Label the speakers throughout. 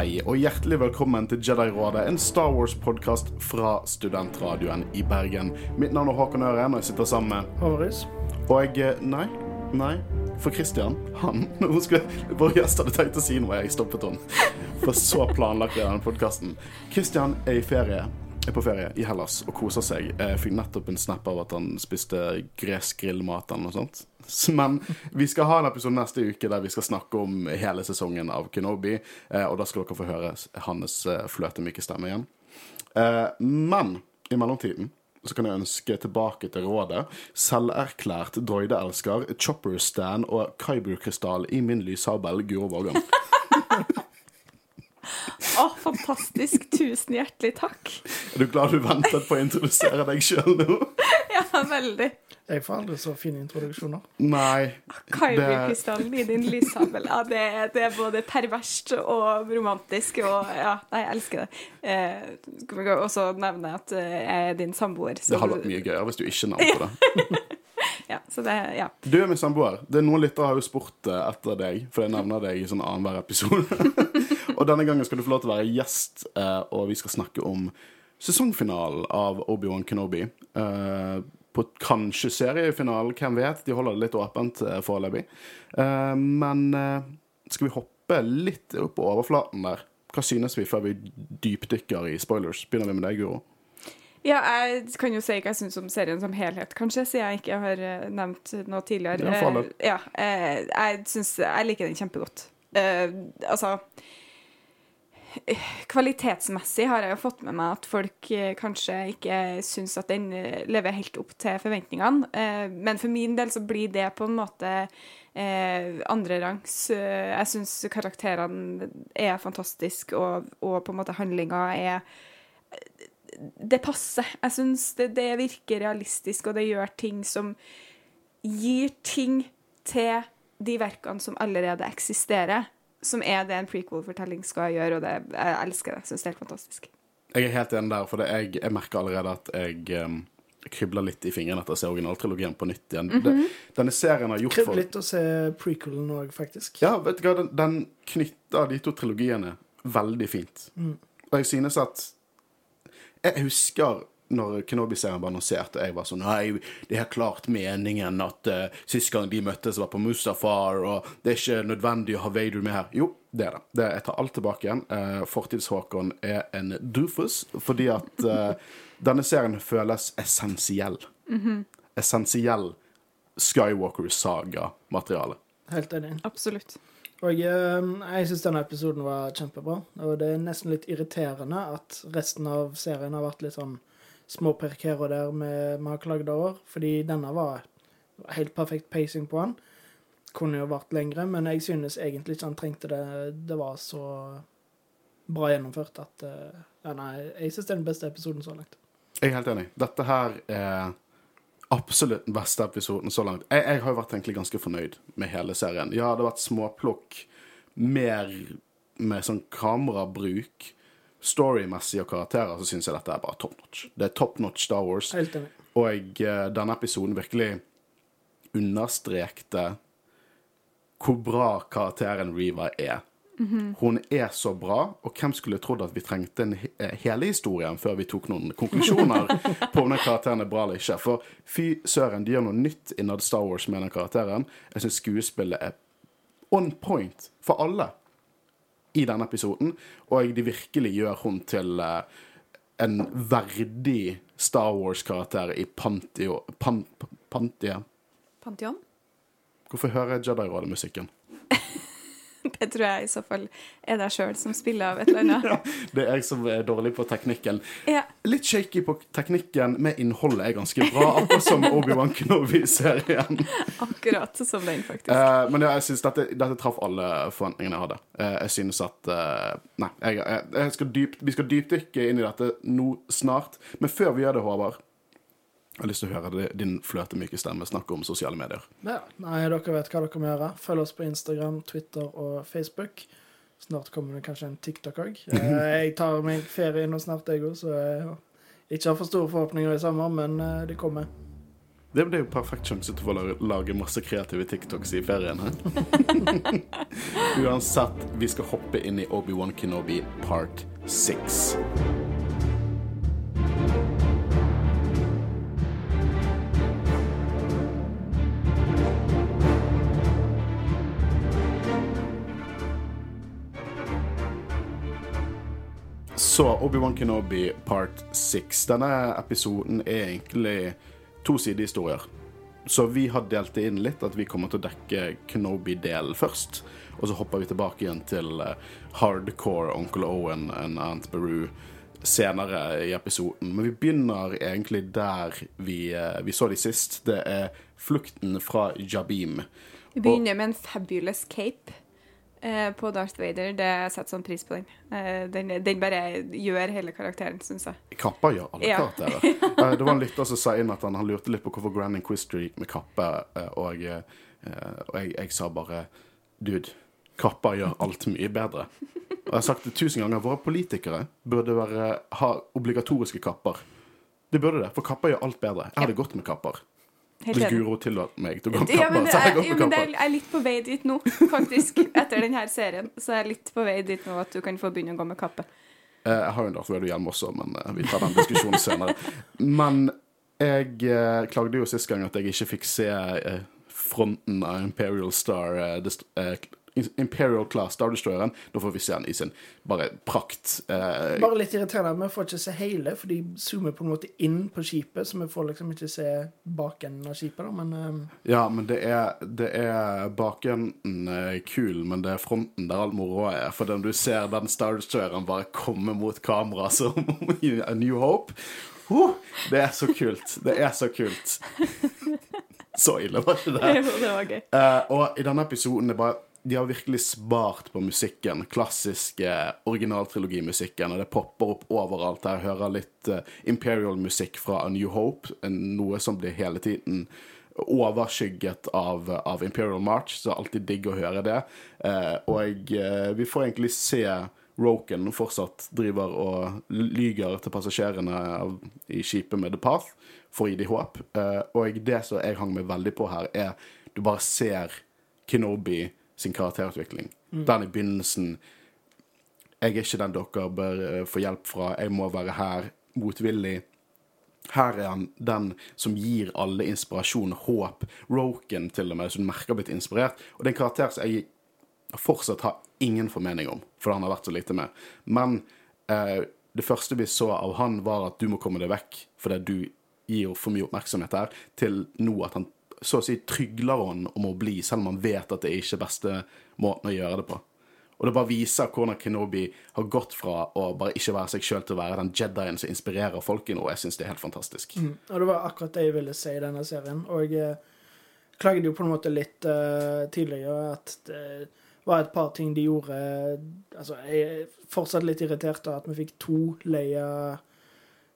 Speaker 1: hei, og hjertelig velkommen til Jedi-rådet, en Star Wars-podkast fra studentradioen i Bergen. Mitt navn er Håkon Øren, og jeg sitter sammen med
Speaker 2: Håvaris.
Speaker 1: Og jeg Nei, nei. For Christian, han Hun skulle, Vår gjest hadde tenkt å si noe, jeg stoppet henne. For så planlagt er denne podkasten. Christian er i ferie. Er på ferie i Hellas og koser seg. Jeg fikk nettopp en snap av at han spiste gresk grillmat eller noe sånt. Men vi skal ha en episode neste uke der vi skal snakke om hele sesongen av Kenobi. eh, Og da skal dere få høre hans eh, fløtemyke stemme igjen. Eh, Men i mellomtiden så kan jeg ønske tilbake til rådet selverklært droideelsker, Chopper Stan og Kyber-krystall i min lyshabel, Guro Vågan.
Speaker 3: Å, fantastisk. Tusen hjertelig takk.
Speaker 1: Er du glad du ventet på å introdusere deg sjøl nå?
Speaker 3: Ja, veldig.
Speaker 2: Jeg får aldri så fine introduksjoner.
Speaker 1: Nei.
Speaker 3: Kyber-krystallen i din lyshabel. Ja, det, det er både perverst og romantisk og Ja, jeg elsker det. Eh, skal vi også nevne at eh, jeg er din samboer. så
Speaker 1: Det hadde vært mye gøyere hvis du ikke nevnte det.
Speaker 3: Ja, så det, ja.
Speaker 1: Du er min samboer. Det er Noen lyttere har jo spurt eh, etter deg, for jeg nevner deg i sånn annenhver episode. og denne gangen skal du få lov til å være gjest, eh, og vi skal snakke om sesongfinalen av Obi-Wan Kenobi. Eh, På kanskje seriefinalen, hvem vet? De holder det litt åpent eh, foreløpig. Eh, Men eh, skal vi hoppe litt opp på overflaten der? Hva synes vi før vi dypdykker i spoilers? Begynner vi med deg, Guro?
Speaker 3: ja, jeg kan jo si hva jeg syns om serien som helhet, kanskje, siden jeg ikke har nevnt noe tidligere.
Speaker 1: Ja,
Speaker 3: jeg synes, Jeg liker den kjempegodt. Altså Kvalitetsmessig har jeg jo fått med meg at folk eh, kanskje ikke syns at den eh, lever helt opp til forventningene. Eh, men for min del så blir det på en måte andrerangs. Jeg syns karakterene er fantastiske, og, og på en måte handlinga er Det passer. Jeg syns det, det virker realistisk, og det gjør ting som gir ting til de verkene som allerede eksisterer som er det en prequel-fortelling skal gjøre, og det, jeg elsker det. Syns det er helt fantastisk.
Speaker 1: Jeg er helt enig der, for det jeg, jeg merker allerede at jeg um, krybler litt i fingrene etter å se originaltrilogien på nytt igjen. det, denne serien har gjort
Speaker 2: Kribler
Speaker 1: for
Speaker 2: litt å se prequelen òg, faktisk.
Speaker 1: Ja, vet du hva, den, den knytter de to trilogiene veldig fint. Og jeg synes at Jeg husker når Kenobi-serien ble annonsert, og jeg var sånn Nei, det er klart meningen at uh, sist gang de møttes, var på Mustafar, og det er ikke nødvendig å ha Vader med her. Jo, det er det. det jeg tar alt tilbake igjen. Uh, Fortids-Håkon er en doofus, fordi at uh, denne serien føles essensiell. Essensiell Skywalker-saga-materiale.
Speaker 2: Helt enig.
Speaker 3: Absolutt.
Speaker 2: Og eh, jeg syns denne episoden var kjempebra. Og det er nesten litt irriterende at resten av serien har vært litt sånn småperk her og der med klagd over. Fordi denne var helt perfekt pacing på han. Kunne jo vært lengre, men jeg synes egentlig ikke han trengte det. Det var så bra gjennomført at eh, ja, Nei, jeg synes det er den beste episoden så langt.
Speaker 1: Jeg er helt enig. Dette her er absolutt den beste episoden så langt. Jeg, jeg har jo vært egentlig ganske fornøyd med hele serien. Ja, det har vært småplukk, mer med sånn kamerabruk. Storymessig og karakterer så syns jeg dette er bare top notch. Det er top notch Star Wars. Og eh, denne episoden virkelig understrekte hvor bra karakteren Reva er. Hun er så bra, og hvem skulle trodd at vi trengte en, eh, hele historien før vi tok noen konklusjoner på om den karakteren er bra eller ikke? For fy søren, de gjør noe nytt innad Star Wars med den karakteren. Jeg syns skuespillet er on point for alle i denne episoden, og de virkelig gjør hun til eh, en verdig Star Wars-karakter i Pantio... Pan, Pantia
Speaker 3: Pantheon?
Speaker 1: Hvorfor hører Jedi-rådet-musikken?
Speaker 3: Det tror jeg i så fall er deg sjøl som spiller av et eller annet.
Speaker 1: Det er jeg som er dårlig på teknikken.
Speaker 3: Ja.
Speaker 1: Litt shaky på teknikken, men innholdet er ganske bra. Akkurat som Obi-Wan Kenobi-serien.
Speaker 3: Akkurat som den, faktisk.
Speaker 1: Uh, men ja, jeg synes dette, dette traff alle forventningene jeg hadde. Uh, jeg synes at uh, Nei, jeg, jeg, jeg skal dyp, vi skal dypdykke inn i dette nå snart. Men før vi gjør det, Håvard, jeg har lyst til å høre din fløtemyke stemme snakke om sosiale medier.
Speaker 2: Ja, nei, dere vet hva dere må gjøre. Følg oss på Instagram, Twitter og Facebook. Snart kommer det kanskje en TikTok òg. Jeg tar meg ferie nå snart, jeg òg, så jeg ikke har for store forhåpninger i sommer, men eh, det kommer.
Speaker 1: Det er jo perfekt sjanse til å få lage masse kreative TikToks i ferien. Uansett, vi skal hoppe inn i Obi-Wan Kenobi part 6. Så Obi-Wan Kenobi part 6. Denne episoden er egentlig to sidehistorier. Så vi har delt det inn litt, at vi kommer til å dekke Kenobi-delen først. Og så hopper vi tilbake igjen til eh, hardcore Onkel Owen og Aunt Beru senere i episoden. Men vi begynner egentlig der vi, eh, vi så de sist. Det er flukten fra Jabim.
Speaker 3: Vi begynner med en fabulous cape på Darth Vader. Det jeg setter sånn pris på den. Eh, den. Den bare gjør hele karakteren, syns jeg.
Speaker 1: Kappa gjør alle
Speaker 3: Ja.
Speaker 1: karakterer. Eh, Det var en lytter som sa inn at han, han lurte litt på hvorfor Grand Inquisitor gikk med kappe, eh, og, eh, og jeg, jeg sa bare Dude, kappa gjør alt mye bedre. Og jeg har sagt det tusen ganger, våre politikere burde være, ha obligatoriske kapper. Det burde det, for kapper gjør alt bedre. Jeg hadde gått med kapper.
Speaker 3: Helt
Speaker 1: Hvis. Guro tillater meg til å gå med
Speaker 3: Ja,
Speaker 1: kapper, så jeg
Speaker 3: går
Speaker 1: gått
Speaker 3: ja,
Speaker 1: med
Speaker 3: men det er, jeg er litt på vei dit nå, faktisk. Etter denne serien. Så jeg er litt på vei dit nå at du kan få begynne å gå med kappe.
Speaker 1: Eh, Jeg har jo en Darth Vader-hjelm også, men eh, vi tar den diskusjonen senere. Men jeg eh, klagde jo sist gang at jeg ikke fikk se fronten av Imperial Star Imperial Class Star Destroyeren. Nå får vi se den i sin bare prakt. Eh,
Speaker 2: Bare litt irriterende at vi får ikke se hele, for de zoomer på en måte inn på skipet, så vi får liksom ikke se bakenden av skipet, da, men eh,
Speaker 1: ja, men det er, det er bakenden eh, kul, men det er fronten der all moroa er. For når du ser den Star Destroyeren bare komme mot kamera som i A New Hope oh, Det er så kult. Det er så kult. Så ille var ikke det.
Speaker 3: Jo, det var gøy.
Speaker 1: Uh, og i denne episoden er bare de har virkelig spart på musikken. Klassiske originaltrilogimusikken. Og det popper opp overalt. Jeg hører litt eh, Imperial-musikk fra A New Hope. Noe som blir hele tiden overskygget av, av Imperial March, så det er alltid digg å høre det. Eh, og eh, vi får egentlig se Roken fortsatt driver og lyger til passasjerene i skipet med The Path for å gi dem håp. Og det som jeg hang meg veldig på her, er du bare ser Kenobi sin karakterutvikling. Den i begynnelsen Jeg er ikke den dere bør eh, få hjelp fra. Jeg må være her motvillig. Her er han den som gir alle inspirasjon håp. Roken til og med, som du merker blitt inspirert. Og det er en karakter som jeg fortsatt har ingen formening om, for han har vært så lite med. Men eh, det første vi så av han, var at du må komme deg vekk fordi du gir for mye oppmerksomhet her, til nå at han så å si trygler han om å bli, selv om han vet at det er ikke beste måten å gjøre det på. Og det bare viser hvordan Kenobi har gått fra å bare ikke være seg sjøl til å være den jedien som inspirerer folk i noe. Jeg syns det er helt fantastisk.
Speaker 2: Og det var akkurat det jeg ville si i denne serien. Og jeg klaget klagde jo på en måte litt uh, tidligere at det var et par ting de gjorde Altså, jeg er fortsatt litt irritert av at vi fikk to Leia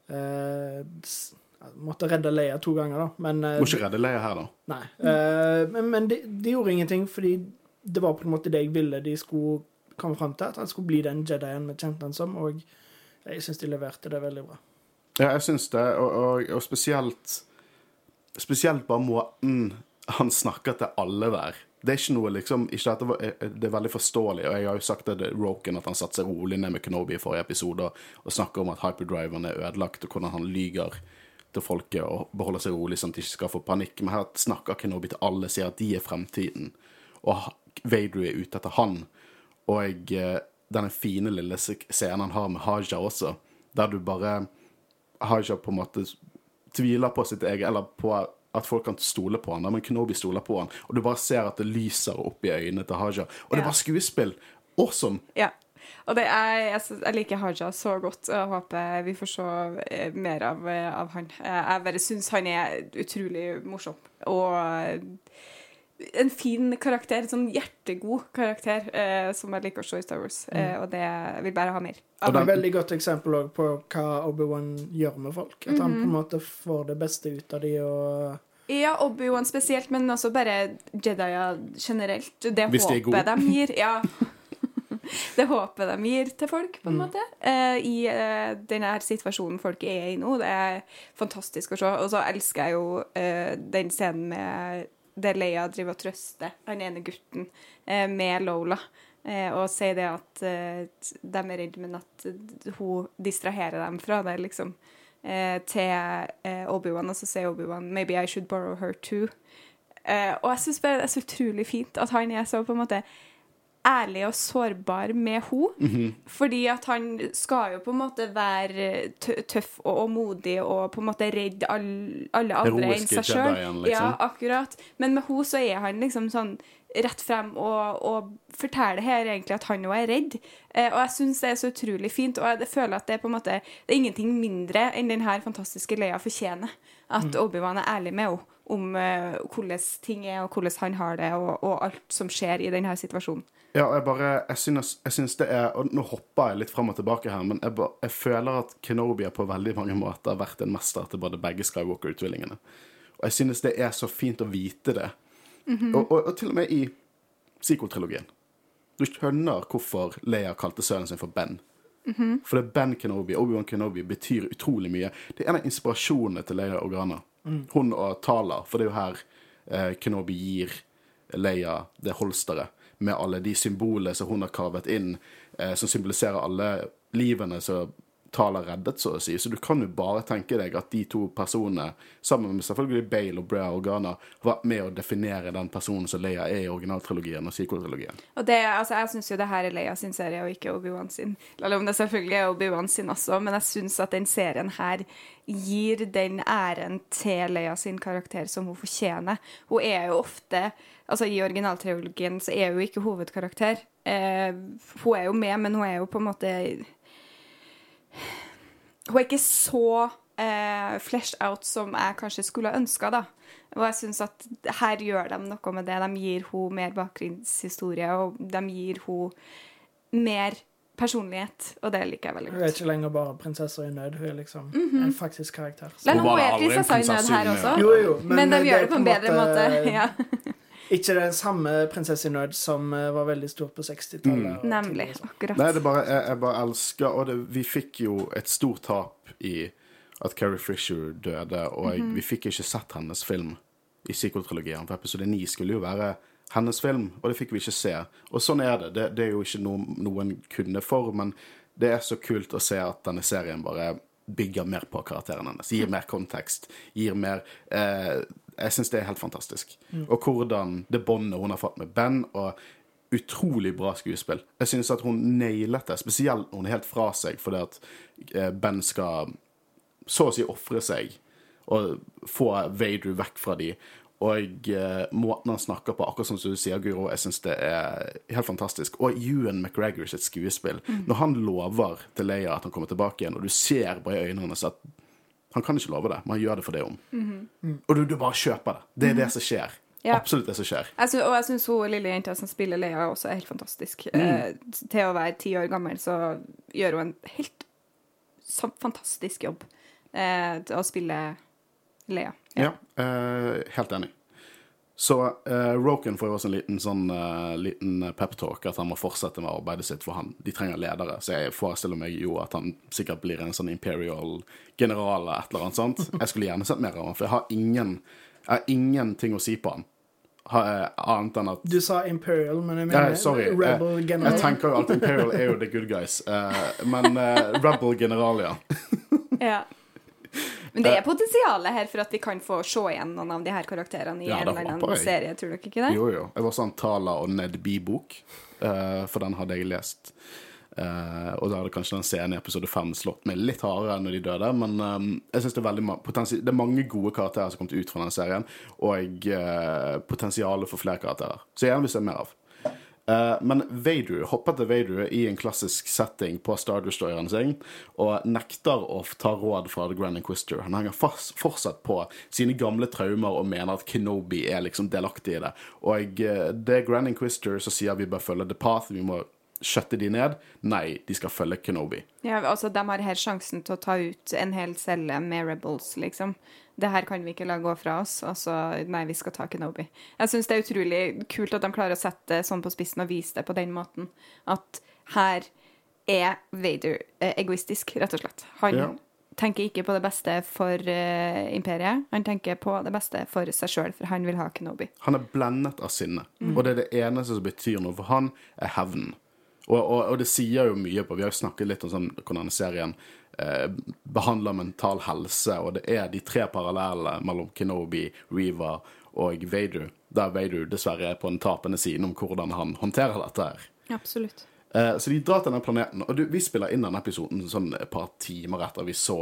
Speaker 2: eh, s- Måtte redde Leia to ganger, da. Men eh,
Speaker 1: Må ikke redde Leia her, da.
Speaker 2: Nei. Eh, men men de, de gjorde ingenting, fordi det var på en måte det jeg ville de skulle komme fram til. At han skulle bli den jedien vi kjente han som. Og jeg syns de leverte det veldig bra.
Speaker 1: Ja, jeg syns det, og, og, og spesielt Spesielt bare måten han snakker til alle der. Det er ikke noe liksom ikke det, var, eh, det er veldig forståelig, og jeg har jo sagt det til Roken at han satte seg rolig ned med Kenobi i forrige episode og, og snakker om at hyperdriveren er ødelagt, og hvordan han lyger til folket og beholder seg rolig sånn at de ikke skal få panikk. Men her snakker Kenobi til alle, sier at de er fremtiden, og Vader er ute etter han. Og eh, denne fine lille scenen han har med Haja også, der du bare Haja på en måte tviler på sitt eget, eller på at folk kan stole på han, men Kenobi stoler på han. Og du bare ser at det lyser opp i øynene til Haja. Og det er bare skuespill. Awesome!
Speaker 3: Ja. Og det er, jeg, synes- jeg liker Haja så godt, og jeg håper vi får se eh, mer av, eh, av han. Eh, Jeg bare syns han er utrolig morsom. Og en fin karakter, en sånn hjertegod karakter, eh, som jeg liker å se i Star Wars. Eh, og det vil bare ha mer.
Speaker 1: Og
Speaker 2: det er et veldig godt eksempel på hva Obi-Wan gjør med folk. At han
Speaker 3: Mhm.
Speaker 2: på en måte får det beste ut av de og
Speaker 3: Ja, Obi-Wan spesielt, men også bare Jedier generelt. Det
Speaker 1: Hvis de
Speaker 3: håpet de gir. Ja. det håpet de gir til folk, på en
Speaker 1: Mm.
Speaker 3: måte. Uh, I uh, denne situasjonen folk er i nå. Det er fantastisk å se. Og så elsker jeg jo uh, den scenen med der Leia driver og trøster han ene gutten med Lola. Og sier det at de er redd, men at hun distraherer dem fra det, liksom. Til Obi-Wan, og så sier Obi-Wan 'Maybe I should borrow her too'. Og jeg syns det er så utrolig fint at han er så på en måte ærlig og sårbar med henne. Fordi at han skal jo på en måte være tøff og, og modig og på en måte redde all, alle andre enn seg sjøl.
Speaker 1: Liksom.
Speaker 3: Ja, akkurat. Men med henne så er han liksom sånn rett frem og, og forteller her egentlig at han òg er redd. Eh, og jeg syns det er så utrolig fint, og jeg føler at det er på en måte Det er ingenting mindre enn den her fantastiske Leia fortjener. At Obi-Wan er ærlig med henne om uh, hvordan ting er, og hvordan han har det, og, og alt som skjer i denne situasjonen.
Speaker 1: Ja, jeg bare Jeg synes, jeg synes det er Og nå hopper jeg litt fram og tilbake her, men jeg, jeg føler at Kenobi har på veldig mange måter vært en mester til både begge Skywalker-utvillingene. Og jeg synes det er så fint å vite det. og, og, og til og med i sequel-trilogien. Du skjønner hvorfor Leia kalte sønnen sin for Ben. For det er Ben Kenobi, Obi-Wan Kenobi, betyr utrolig mye. Det er en av inspirasjonene til Leia og Grana. Mm. Hun og Tala, for det er jo her eh, Kenobi gir Leia det holsteret med alle de symbolene som hun har kavet inn, eh, som symboliserer alle livene som Tala reddet, så å si. Så du kan jo bare tenke deg at de to personene, sammen med selvfølgelig Bale og Brea Organa, vært med å definere den personen som Leia er i originaltrilogien og sequel-trilogien.
Speaker 3: Og det, altså, jeg syns jo det her er Leia sin serie, og ikke Obi-Wan sin. Eller om det selvfølgelig er Obi-Wan sin også, men jeg syns at den serien her gir den æren til Leia sin karakter som hun fortjener. Hun er jo ofte Altså, i originaltrilogien så er hun ikke hovedkarakter. Eh, hun er jo med, men hun er jo på en måte Hun er ikke så eh, fleshed out som jeg kanskje skulle ha ønska, da. Og jeg syns at her gjør de noe med det. De gir henne mer bakgrunnshistorie, og de gir henne mer personlighet, og det liker jeg veldig godt.
Speaker 2: Hun er ikke lenger bare prinsesser i nød. Hun er liksom en faktisk karakter.
Speaker 3: Så.
Speaker 1: Hun
Speaker 3: hun
Speaker 1: var aldri en
Speaker 3: prinsesse i nød her også.
Speaker 2: Jo, jo,
Speaker 3: men,
Speaker 2: men
Speaker 3: de gjør det på en bedre måte.
Speaker 2: måte-
Speaker 3: Ja,
Speaker 2: Ikke den samme prinsesse i nød som eh, var veldig stor på 60-tallet. Mm.
Speaker 3: nemlig. Akkurat.
Speaker 1: Nei, det bare, jeg, jeg bare elsker Og det, vi fikk jo et stort tap i at Carrie Fisher døde, og vi fikk ikke sett hennes film i sequel-trilogien, for episode 9 skulle jo være hennes film, og det fikk vi ikke se. Og sånn er det. Det, det er jo ikke noe noen kunne for, men det er så kult å se at denne serien bare bygger mer på karakteren hennes. Gir mer kontekst. Gir mer eh, Jeg syns det er helt fantastisk. Og hvordan det båndet hun har fått med Ben, og utrolig bra skuespill. Jeg syns at hun nailet det, spesielt når hun er helt fra seg fordi at eh, Ben skal så å si ofre seg og få Vader vekk fra de. Og eh, måten han snakker på, akkurat som du sier, Guro, jeg syns det er helt fantastisk. Og Ewan McGregor sitt skuespill. Når han lover til Leia at han kommer tilbake igjen, og du ser bare i øynene hans at han kan ikke love det, men han gjør det for det om. Og du, du bare kjøper det. Det er det som skjer.
Speaker 3: Ja.
Speaker 1: Absolutt det som skjer.
Speaker 3: Jeg synes, og jeg syns hun lille jenta som spiller Lea, også er helt fantastisk. Eh, til å være ti år gammel, så gjør hun en helt fantastisk jobb eh, til å spille Leia.
Speaker 1: Ja, eh, helt enig. Så uh, Roken får jo også en liten sånn uh, liten peptalk at han må fortsette med arbeidet sitt, for han, de trenger ledere. Så jeg forestiller meg jo at han sikkert blir en sånn imperial general eller et eller annet sånt. Jeg skulle gjerne sett mer av han, for jeg har ingen jeg har ingenting å si på han. Ha, eh, annet enn at
Speaker 2: Du sa Imperial, men jeg
Speaker 1: Ja,
Speaker 2: mener
Speaker 1: sorry.
Speaker 2: Rebel General.
Speaker 1: jeg tenker jo alltid Imperial er jo the good guys, eh, men eh, Rebel General, ja.
Speaker 3: Ja. Men det er potensialet her for at vi kan få se igjen noen av de her karakterene i
Speaker 1: Ja,
Speaker 3: en eller annen serie, tror dere ikke det?
Speaker 1: Jo, jo. Jeg var sånn Tala og Ned B-bok, uh, for den hadde jeg lest. Uh, og da hadde kanskje den scenen i episode fem slått meg litt hardere enn når de døde, men um, jeg synes det er veldig Det er mange gode karakterer som har kommet ut fra denne serien, og uh, potensialet for flere karakterer. Så gjerne vil se mer av. Eh, men Vader hopper til Vader i en klassisk setting på Star Destroyeren sin og nekter å ta råd fra The Grand Inquisitor. Han henger fortsatt på sine gamle traumer og mener at Kenobi er liksom delaktig i det. Og eh, det er Grand Inquisitor som sier vi bør følge The Path, vi må skjøtte de ned. Nei, de skal følge Kenobi.
Speaker 3: Ja, altså, de har her sjansen til å ta ut en hel celle med rebels, liksom. Det her kan vi ikke la gå fra oss. Altså, nei, vi skal ta Kenobi. Jeg syns det er utrolig kult at de klarer å sette det sånn på spissen og vise det på den måten. At her er Vader eh, egoistisk, rett og slett. Han
Speaker 1: Ja.
Speaker 3: tenker ikke på det beste for eh, imperiet. Han tenker på det beste for seg sjøl, for han vil ha Kenobi.
Speaker 1: Han er blendet av sinne, og det er det eneste som betyr noe for han, er hevnen. Og, og, og det sier jo mye på Vi har jo snakket litt om sånn, hvordan serien behandler mental helse, og det er de tre parallellene mellom Kenobi, Reva og Vader, der Vader dessverre er på den tapende siden om hvordan han håndterer dette her.
Speaker 3: Absolutt.
Speaker 1: Eh, Så de drar til den planeten. Og du, vi spiller inn denne episoden sånn et par timer etter vi så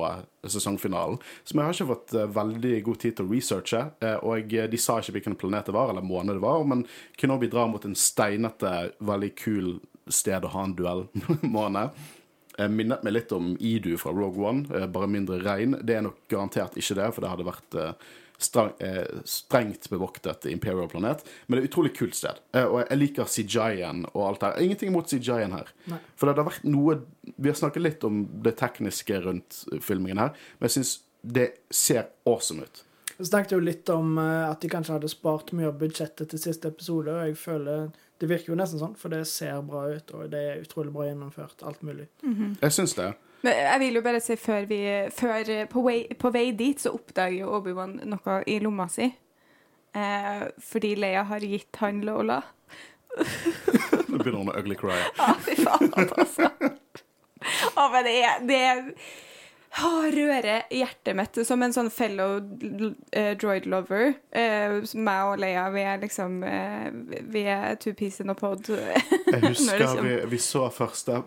Speaker 1: sesongfinalen. Så vi har ikke fått eh, veldig god tid til å researche. eh, Og eh, de sa ikke hvilken planet det var, eller måned det var. Men Kenobi drar mot en steinete, veldig kul sted å ha en duellmåne. Eh, Minnet meg litt om Idu fra Rogue One, eh, bare mindre regn. Det er nok garantert ikke det, for det hadde vært eh, strang, eh, strengt bevoktet Imperial planet. Men det er et utrolig kult sted. Og jeg liker CJI-en og alt der. Ingenting imot CJI-en her. For det har vært noe Vi har snakket litt om det tekniske rundt filmingen her, men jeg syns det ser awesome ut.
Speaker 2: Vi snakket jo litt om at de kanskje hadde spart mye av budsjettet til siste episode, og jeg føler Det virker jo nesten sånn, for det ser bra ut, og det er utrolig bra gjennomført. Alt mulig.
Speaker 1: Jeg syns det.
Speaker 3: Men jeg vil jo bare si før vi før, eh, på, vei, på vei dit så oppdager jo Obi-Wan noe i lomma si. Eh, fordi Leia har gitt han Lola.
Speaker 1: Nå begynner hun å ugly cry.
Speaker 3: Ja, fy faen, altså. Å, men det er, det er rører hjertet mitt som en sånn fellow uh, droid lover. Uh, meg og Leia, vi er liksom uh, Vi er two piece in a pod.
Speaker 1: Jeg husker
Speaker 3: liksom...
Speaker 1: vi, vi så første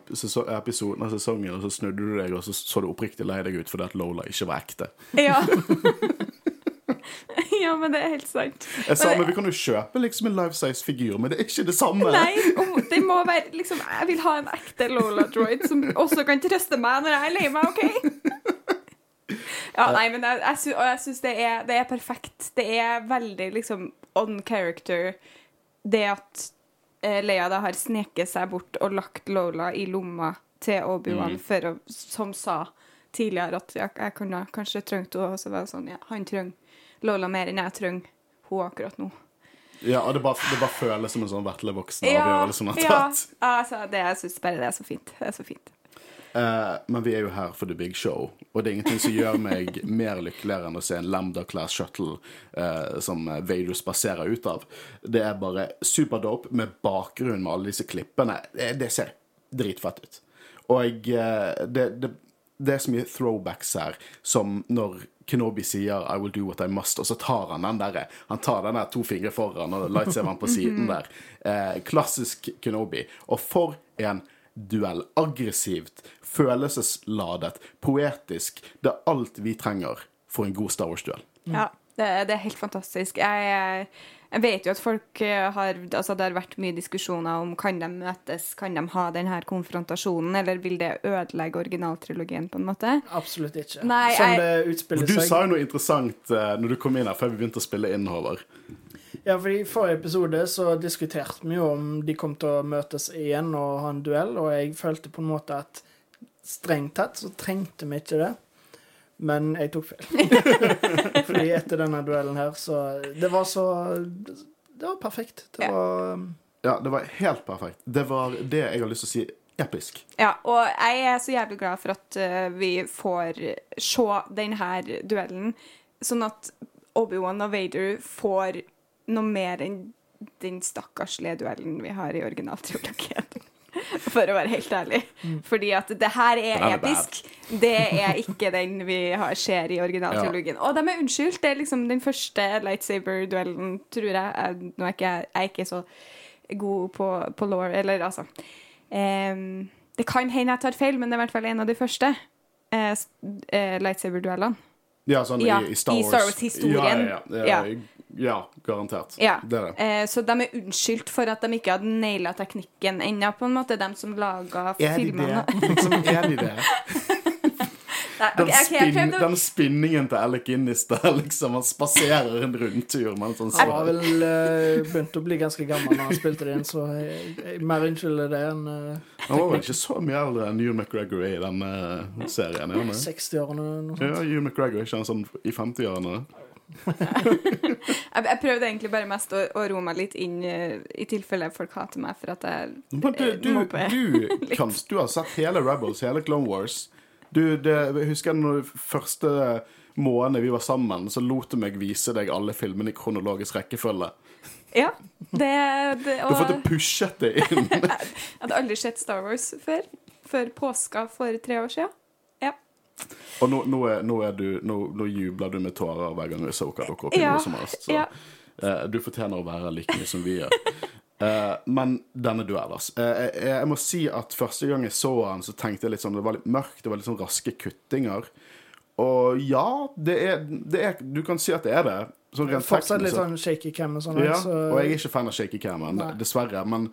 Speaker 1: episoden av sesongen, og så snudde du deg, og så så du oppriktig lei deg ut fordi at Lola ikke var ekte.
Speaker 3: ja. ja, men det er helt sant.
Speaker 1: Jeg sa men vi kan jo kjøpe liksom en life size-figur, men det er ikke det samme.
Speaker 3: Nei, det må være liksom Jeg vil ha en ekte Lola droid som også kan trøste meg når jeg er lei meg, OK? Ja, nei, men jeg, jeg, sy jeg syns det, det er perfekt. Det er veldig liksom on character, det at eh, Leia da har sneket seg bort og lagt Lola i lomma til Obi-Wan å, som sa tidligere at jeg, jeg kunne kanskje trengt henne, og så var det sånn ja, han trenger Lola mer enn jeg trenger henne akkurat nå.
Speaker 1: Ja, og det bare, det bare føles som en sånn
Speaker 3: vertle
Speaker 1: voksen-avgjørelse hun har tatt. ja.
Speaker 3: Altså, det, jeg syns bare det er så fint. Det er så fint.
Speaker 1: Uh, men vi er jo her for the big show, og det er ingenting som gjør meg mer lykkeligere enn å se en Lambda Class Shuttle uh, som Vader spaserer ut av. Det er bare superdope med bakgrunn med alle disse klippene. Det, det ser dritfett ut. Og uh, det, det, det er så mye throwbacks her, som når Kenobi sier 'I will do what I must', og så tar han den derre Han tar den der to fingre foran og lightsaveren på siden der. Eh, klassisk Kenobi. Og for en duell. Aggressivt, følelsesladet, poetisk. Det er alt vi trenger for en god Star Wars-duell.
Speaker 3: Ja, det, det er helt fantastisk. Jeg, jeg vet jo at folk eh, har Altså, det har vært mye diskusjoner om kan de møtes, kan de ha denne konfrontasjonen, eller vil det ødelegge originaltrilogien på en måte?
Speaker 2: Absolutt ikke.
Speaker 3: Nei,
Speaker 2: Som
Speaker 3: jeg-
Speaker 2: det utspiller seg.
Speaker 1: du sa jo noe interessant eh, når du kom inn her før vi begynte å spille inn, Håvard.
Speaker 2: Ja, for I forrige episode så diskuterte vi jo om de kom til å møtes igjen og ha en duell, og jeg følte på en måte at strengt tatt så trengte vi ikke det. Men jeg tok feil. Fordi etter denne duellen her, så Det var så Det var perfekt. Det
Speaker 3: Ja.
Speaker 2: var
Speaker 1: Ja, det var helt perfekt. Det var det jeg har lyst til å si episk.
Speaker 3: Ja, og jeg er så jævlig glad for at uh, vi får se denne duellen, sånn at Obi-Wan og Vader får noe mer enn den stakkarslige duellen vi har i originaltrilogien. For å være helt ærlig. Fordi at det her er
Speaker 1: er bad.
Speaker 3: episk. Det er ikke den vi har, ser i originaltrilogien. Og de er unnskyldt. Det er liksom den første lightsaber-duellen, tror jeg. Jeg- Nå er ikke jeg, jeg er ikke så god på, på law, eller altså um, det kan hende jeg tar feil, men det er i hvert fall en av de første uh, eh, lightsaber-duellene.
Speaker 1: Ja, sånn
Speaker 3: Ja,
Speaker 1: i, i Star
Speaker 3: i Star Wars-historien.
Speaker 1: Ja, ja, ja.
Speaker 3: Ja.
Speaker 1: garantert.
Speaker 3: Ja.
Speaker 1: Det er det.
Speaker 3: Eh, så de er unnskyldt for at de ikke hadde naila teknikken ennå, på en måte, de som laga
Speaker 1: Er
Speaker 3: filmene.
Speaker 1: Liksom, er de det?
Speaker 3: Nei,
Speaker 1: Den, spin,
Speaker 3: prøvde
Speaker 1: den spinningen til Alec Innis der, liksom. Han spaserer en rundtur med en sånn
Speaker 2: Han var vel uh, begynt å bli ganske gammel når han spilte det inn, så jeg, jeg mer unnskylder det enn uh,
Speaker 1: Han var vel ikke så mye eldre enn Hugh McGregor i den uh, serien? er
Speaker 2: 60-årene. noe sånt.
Speaker 1: Ja, Hugh McGregor er ikke han sånn i 50-årene?
Speaker 3: Jeg, prøvde egentlig bare mest å, å roe meg litt inn eh, i tilfelle folk hater meg for at jeg
Speaker 1: Men du,
Speaker 3: eh,
Speaker 1: du, du, kan, du har sett hele Rebels, hele Clone Wars. Du, det, jeg husker den første måneden vi var sammen, så lot du meg vise deg alle filmene i kronologisk rekkefølge.
Speaker 3: Ja. Det, det,
Speaker 1: Du har fått
Speaker 3: og
Speaker 1: pushet det inn.
Speaker 3: jeg hadde aldri sett Star Wars før. Før påska for tre år siden.
Speaker 1: Og nå, nå, er, nå, er du, nå, nå jubler du med tårer hver gang Isoka dukker opp i
Speaker 3: Ja,
Speaker 1: noe som helst. Så
Speaker 3: ja.
Speaker 1: eh, du fortjener å være like mye som vi gjør. Eh, men denne duellen, altså. Eh, jeg, jeg må si at første gang jeg så han, så tenkte jeg litt sånn Det var litt mørkt, det var litt sånn raske kuttinger. Og ja, det er, det er Du kan si at det er det. Sånn rent
Speaker 2: Fortsatt litt sånn shaky cam og sånn.
Speaker 1: ja,
Speaker 2: så,
Speaker 1: og jeg er ikke fan av shaky camen,
Speaker 2: Nei.
Speaker 1: dessverre. Men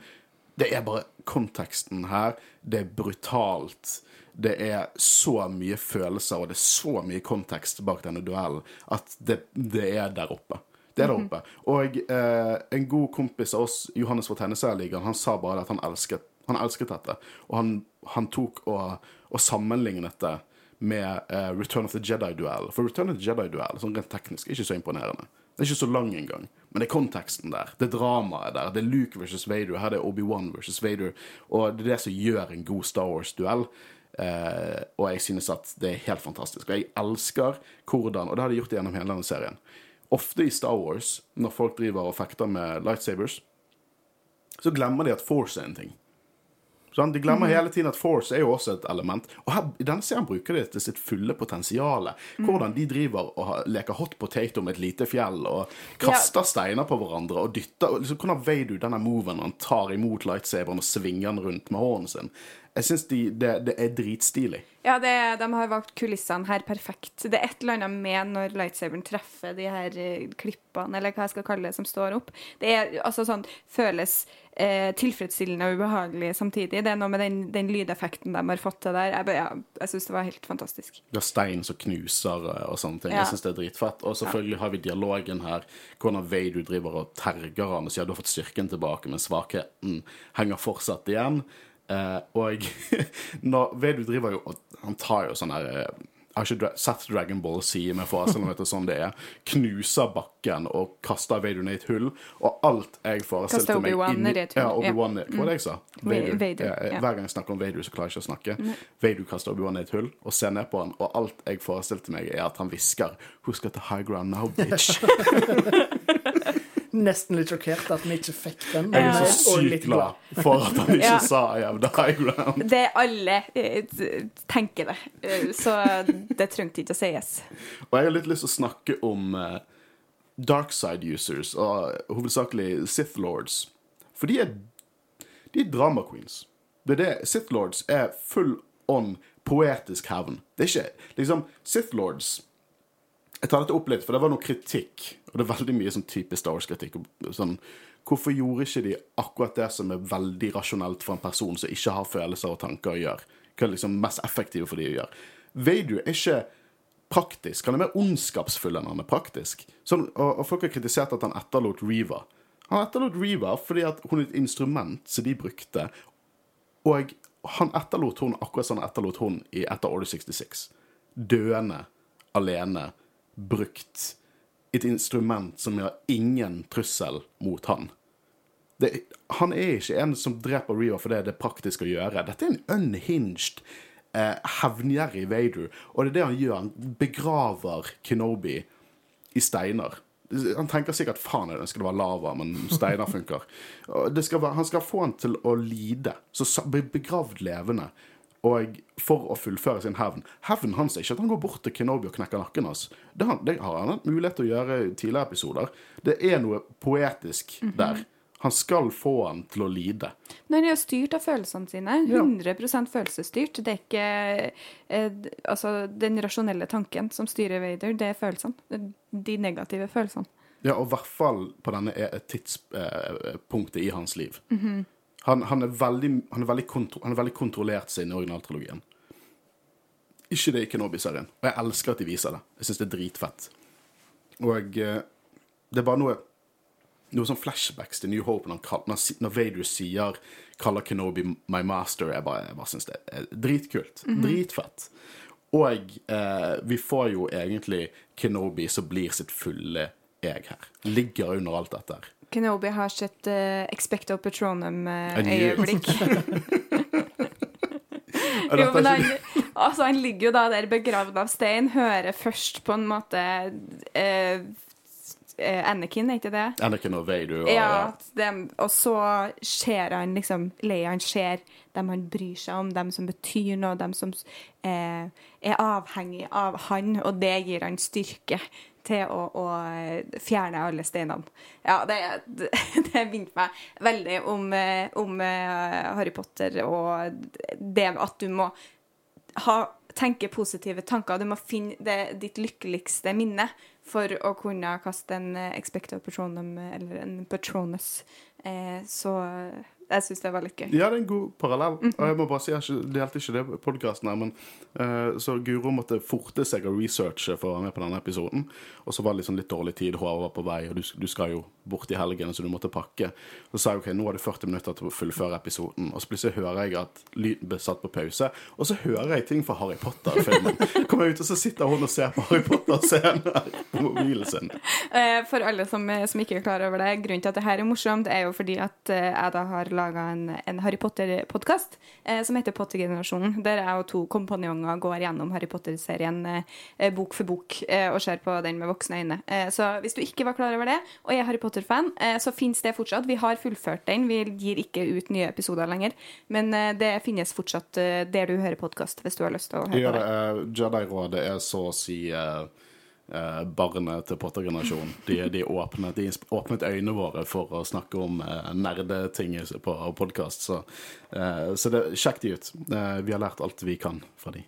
Speaker 1: det er bare konteksten her. Det er brutalt. Det er så mye følelser, og det er så mye kontekst bak denne duellen at det, det er der oppe. Det er der oppe. Og eh, en god kompis av oss, Johannes fra Tegneserieligaen, han sa bare at han elsket, han elsket dette. Og han, han tok og, og sammenlignet det med eh, Return of the Jedi-duell. For Return of the Jedi-duell, sånn rent teknisk, er ikke så imponerende. Det er ikke så lang engang. Men det er konteksten der. Det er dramaet der. Det er Luke versus Vader. Her er det Obi-Wan versus Vader. Og det er det som gjør en god Star Wars-duell. Eh, og jeg synes at det er helt fantastisk. Og jeg elsker hvordan Og det har de gjort gjennom hele denne serien. Ofte i Star Wars, når folk driver og fekter med lightsabers, så glemmer de at Force er en ting. Sånn? De glemmer hele tiden at Force er jo også et element. Og her, i denne serien bruker de det til sitt fulle potensial. Hvordan de driver og leker hot potato med et lite fjell og kaster steiner på hverandre og dytter og liksom, Hvordan veier du denne moven når han tar imot lightsaberen og svinger den rundt med hånden sin? Jeg syns de, det, det er dritstilig.
Speaker 3: Ja, det, de har valgt kulissene her perfekt. Det er et eller annet med når lightsaberen treffer de her eh, klippene, eller hva jeg skal kalle det, som står opp. Det er altså sånn Føles eh, tilfredsstillende og ubehagelig samtidig. Det er noe med den, den lydeffekten de har fått til der. Jeg, ja, jeg syns det var helt fantastisk.
Speaker 1: Det er stein som knuser eh, og sånne ting.
Speaker 3: Ja.
Speaker 1: Jeg syns det er dritfett. Og selvfølgelig har vi dialogen her. Hvordan Vader driver og terger han og sier du har fått styrken tilbake, men svakheten henger fortsatt igjen. Eh, og når Vedu driver jo Han tar jo sånn her eh, har ikke sett Dragon Ball Z, men forestiller meg er sånn det er. Knuser bakken og kaster Vader ned i et hull. Og alt jeg forestilte meg inni- Ja,
Speaker 3: ja.
Speaker 1: Obi-Wan ned- Hva var det jeg sa?
Speaker 3: Va- Vader,
Speaker 1: Ja,
Speaker 3: ja.
Speaker 1: Hver gang jeg snakker om Vader, så klarer jeg ikke å snakke. Vader kaster Obi-Wan ned i et hull og ser ned på han, og alt jeg forestilte meg, er at han hvisker 'Husk at the high ground now, bitch'.
Speaker 2: Nesten litt sjokkert at vi ikke fikk den.
Speaker 1: Jeg er så sykt glad for at han ikke
Speaker 3: Ja.
Speaker 1: sa 'I have the high ground'.
Speaker 3: Det alle eh, tenker det, Eh, så det trengte ikke å sies.
Speaker 1: Og jeg har litt lyst til å snakke om uh, dark side users, og hovedsakelig Sith Lords. For de er, de er drama queens. Det er det. Sith Lords er full on poetisk hevn. Det er ikke liksom Sith Lords Jeg tar dette opp litt, for det var noe kritikk. Og det er veldig mye sånn typisk Star Wars-kritikk. Sånn, hvorfor gjorde ikke de akkurat det som er veldig rasjonelt for en person som ikke har følelser og tanker å gjøre? Hva er liksom mest effektive for de å gjøre? Veidu er ikke praktisk. Han er mer ondskapsfull enn han er praktisk. Sånn, og, og folk har kritisert at han etterlot Reva. Han etterlot Reva fordi at hun er et instrument som de brukte, og han etterlot hun akkurat som han etterlot hun i etter Order 66. Døende, alene, brukt. Et instrument som gjør ingen trussel mot han. Det, han er ikke en som dreper Reva fordi det er praktisk å gjøre. Dette er en unhinged, eh, hevngjerrig Vader. Og det er det han gjør. Han begraver Kenobi i steiner. Han tenker sikkert faen jeg ønsker det var lava, men steiner funker. Skal være, han skal få han til å lide. Så begravd levende. Og for å fullføre sin hevn. Hevnen hans er ikke at han går bort til Kenobi og knekker nakken hans. Det, har- det har han hatt mulighet til å gjøre i tidligere episoder. Det er noe poetisk der. Han skal få han til å lide.
Speaker 3: Når han er styrt av følelsene sine. 100 følelsesstyrt. Det er ikke eh, altså, den rasjonelle tanken som styrer Vader, det er følelsene. De negative følelsene.
Speaker 1: Ja, og i hvert fall på denne e- tidspunktet i hans liv. Han, han, er veldig, han, er veldig kontro, han er veldig kontrollert siden originaltrilogien. ikke det i Kenobi-serien. Og jeg elsker at de viser det. Jeg syns det er dritfett. Og eh, det er bare noe noe sånn flashbacks til New Hope når, han når, Vader sier kaller Kenobi my master. Jeg bare, jeg bare syns det er dritkult. Dritfett. Og eh, vi får jo egentlig Kenobi som blir sitt fulle jeg her. Ligger under alt dette her.
Speaker 3: Kenobi har sitt uh, Expecto Petronum-øyeblikk.
Speaker 1: Og
Speaker 3: jo, men han, altså, han ligger jo da der begravd av stein, hører først på en måte eh, eh, Anakin, er ikke det?
Speaker 1: Anakin og Vader og
Speaker 3: Ja,
Speaker 1: ja.
Speaker 3: dem, og så ser han liksom Leia han ser dem han bryr seg om, dem som betyr noe, dem som eh, er avhengig av han, og det gir han styrke til å, å fjerne alle steinene. Ja, det, det, det minnet meg veldig om, eh, om eh, Harry Potter og det at du må ha, tenke positive tanker. Du må finne det, ditt lykkeligste minne for å kunne kaste en eh, expecto patronum eller en patronus. Eh, så jeg syns det var litt gøy.
Speaker 1: Ja, det er en god parallell.
Speaker 3: Mhm.
Speaker 1: Og jeg må bare si, jeg delte ikke- det gjaldt ikke det podkasten her, men uh, så Guro måtte forte seg å researche for å være med på denne episoden. Og så var det liksom litt dårlig tid, Håvard var på vei, og du, du skal jo bort i helgen, så du måtte pakke. Så sa jeg OK, nå har du 40 minutter til å fullføre episoden. Og så plutselig hører jeg at lyden ble satt på pause, og så hører jeg ting fra Harry Potter-filmen. Kommer jeg ut, og så sitter hun og ser på Harry Potter-scenen på mobilen sin.
Speaker 3: Uh, for alle som, som ikke er klar over det, grunnen til at det her er morsomt, er jo fordi at uh, jeg da har laga en, en Harry Potter-podkast eh, som heter Pottergenerasjonen, der jeg og to kompanjonger går gjennom Harry Potter-serien eh, bok for bok eh, og ser på den med voksne øyne. Eh, så hvis du ikke var klar over det, og er Harry Potter-fan, eh, så finnes det fortsatt. Vi har fullført den. Vi gir ikke ut nye episoder lenger, men eh, det finnes fortsatt der du hører podkast, hvis du har lyst til å høre
Speaker 1: Ja,
Speaker 3: på
Speaker 1: det
Speaker 3: det.
Speaker 1: er, Jedi-rådet er så å si eh, eh, barnet til Potter-generasjonen. De, de, åpnet, de åpnet øynene våre for å snakke om eh, nerdeting på podkast. Så, eh, så det, sjekk de ut. Eh, vi har lært alt vi kan fra de.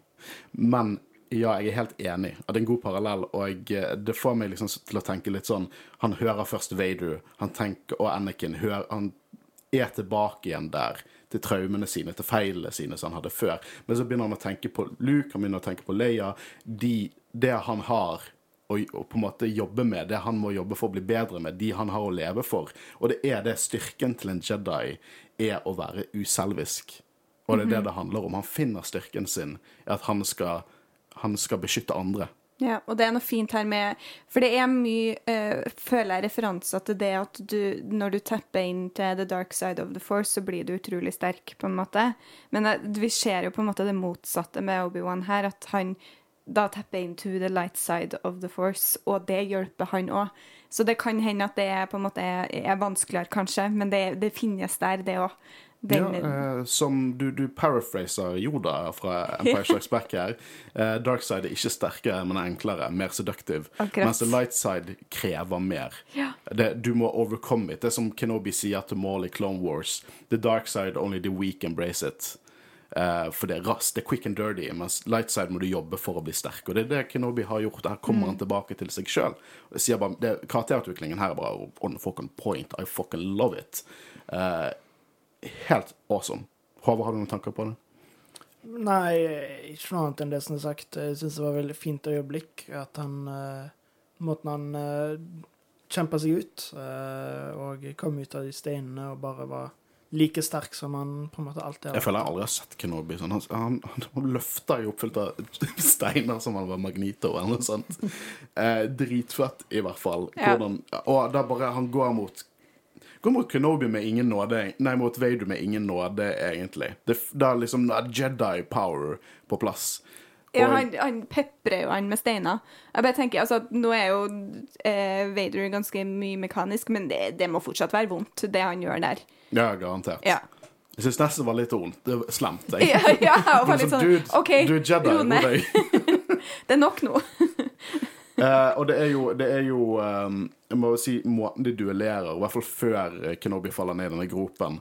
Speaker 1: Men ja, jeg er helt enig. Det er en god parallell, og eh, det får meg liksom til å tenke litt sånn Han hører først Vader, han tenker, og Anakin hører, han er tilbake igjen der til traumene sine, til feilene sine som han hadde før. Men så begynner han å tenke på Luke, han begynner å tenke på Leia. De, det han har å på en måte jobbe med, det han må jobbe for å bli bedre med, de han har å leve for. Og det er det styrken til en Jedi er å være uselvisk. Og det er det det handler om. Han finner styrken sin i at han skal, han skal beskytte andre.
Speaker 3: Ja, og det er noe fint her med For det er mye, uh, føler jeg, referanser til det at du Når du tepper inn til the dark side of the force, så blir du utrolig sterk, på en måte. Men uh, vi ser jo på en måte det motsatte med Obi-Wan her, at han da tepper inn to the light side of the force, og det hjelper han òg. Så det kan hende at det er på en måte er, er vanskeligere, kanskje, men det, det finnes der, det òg.
Speaker 1: Ja, eh, som du, du paraphraser Yoda fra Empire Strikes Back her. Eh, dark side er ikke sterkere, men enklere. Mer seductive.
Speaker 3: Akkurat.
Speaker 1: Mens the light side krever mer.
Speaker 3: Ja.
Speaker 1: Det, du må overcome it. Det er som Kenobi sier til Maul i Clone Wars. The dark side, only the weak embrace it. Eh, for det er raskt, det er quick and dirty, mens light side må du jobbe for å bli sterk. Og det er det Kenobi har gjort. Her kommer han tilbake til seg sjøl. Karakterutviklingen her er bare on fucking point. I fucking love it. Uh, helt awesome. Håvard, har du noen tanker på det?
Speaker 2: Nei, ikke noe annet enn det som er sagt. Jeg syns det var veldig fint øyeblikk at han uh, Måten han uh, kjempa seg ut uh, og kom ut av de steinene og bare var like sterk som han på en måte alltid har
Speaker 1: Jeg føler jeg aldri har sett Kenobi sånn. Han, han, han løfta jo oppfylt av steiner som han var Magnito eller noe sånt. Eh, dritfett, i hvert fall.
Speaker 3: Ja.
Speaker 1: Hvordan, og da bare Han går mot Går mot Kenobi med ingen nåde Nei, mot Vader med ingen nåde, egentlig. Det, det er liksom er Jedi power på plass.
Speaker 3: Ja, han, han peprer jo han med steiner. Jeg bare tenker, altså, Nå er jo eh, Vader ganske mye mekanisk, men det, det må fortsatt være vondt, det han gjør der.
Speaker 1: Ja, garantert.
Speaker 3: Ja.
Speaker 1: Jeg syns nesten det var litt vondt. Det var slemt. Jeg.
Speaker 3: Ja, ja og
Speaker 1: var
Speaker 3: litt sånn
Speaker 1: dude,
Speaker 3: OK,
Speaker 1: du er Jedi,
Speaker 3: ro ned.
Speaker 1: deg.
Speaker 3: Det er nok nå.
Speaker 1: Eh, og det er jo, det er jo um, Jeg må si måten de duellerer, i hvert fall før Kenobi faller ned i denne gropen,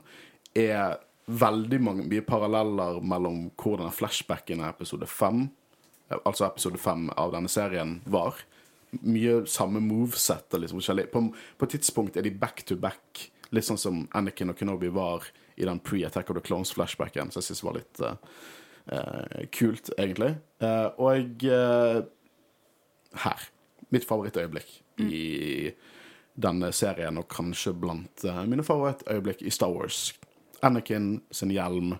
Speaker 1: er veldig mange, mye paralleller mellom hvordan flashbacken i episode fem, altså episode fem av denne serien, var. Mye samme moveset. Liksom, på et tidspunkt er de back to back, litt sånn som Anakin og Kenobi var i den pre-Attack of the Clones-flashbacken, som jeg synes var litt, uh, uh, kult, egentlig. Uh, og her. Mitt favorittøyeblikk i denne serien, og kanskje blant mine favorittøyeblikk i Star Wars. Anakin sin hjelm.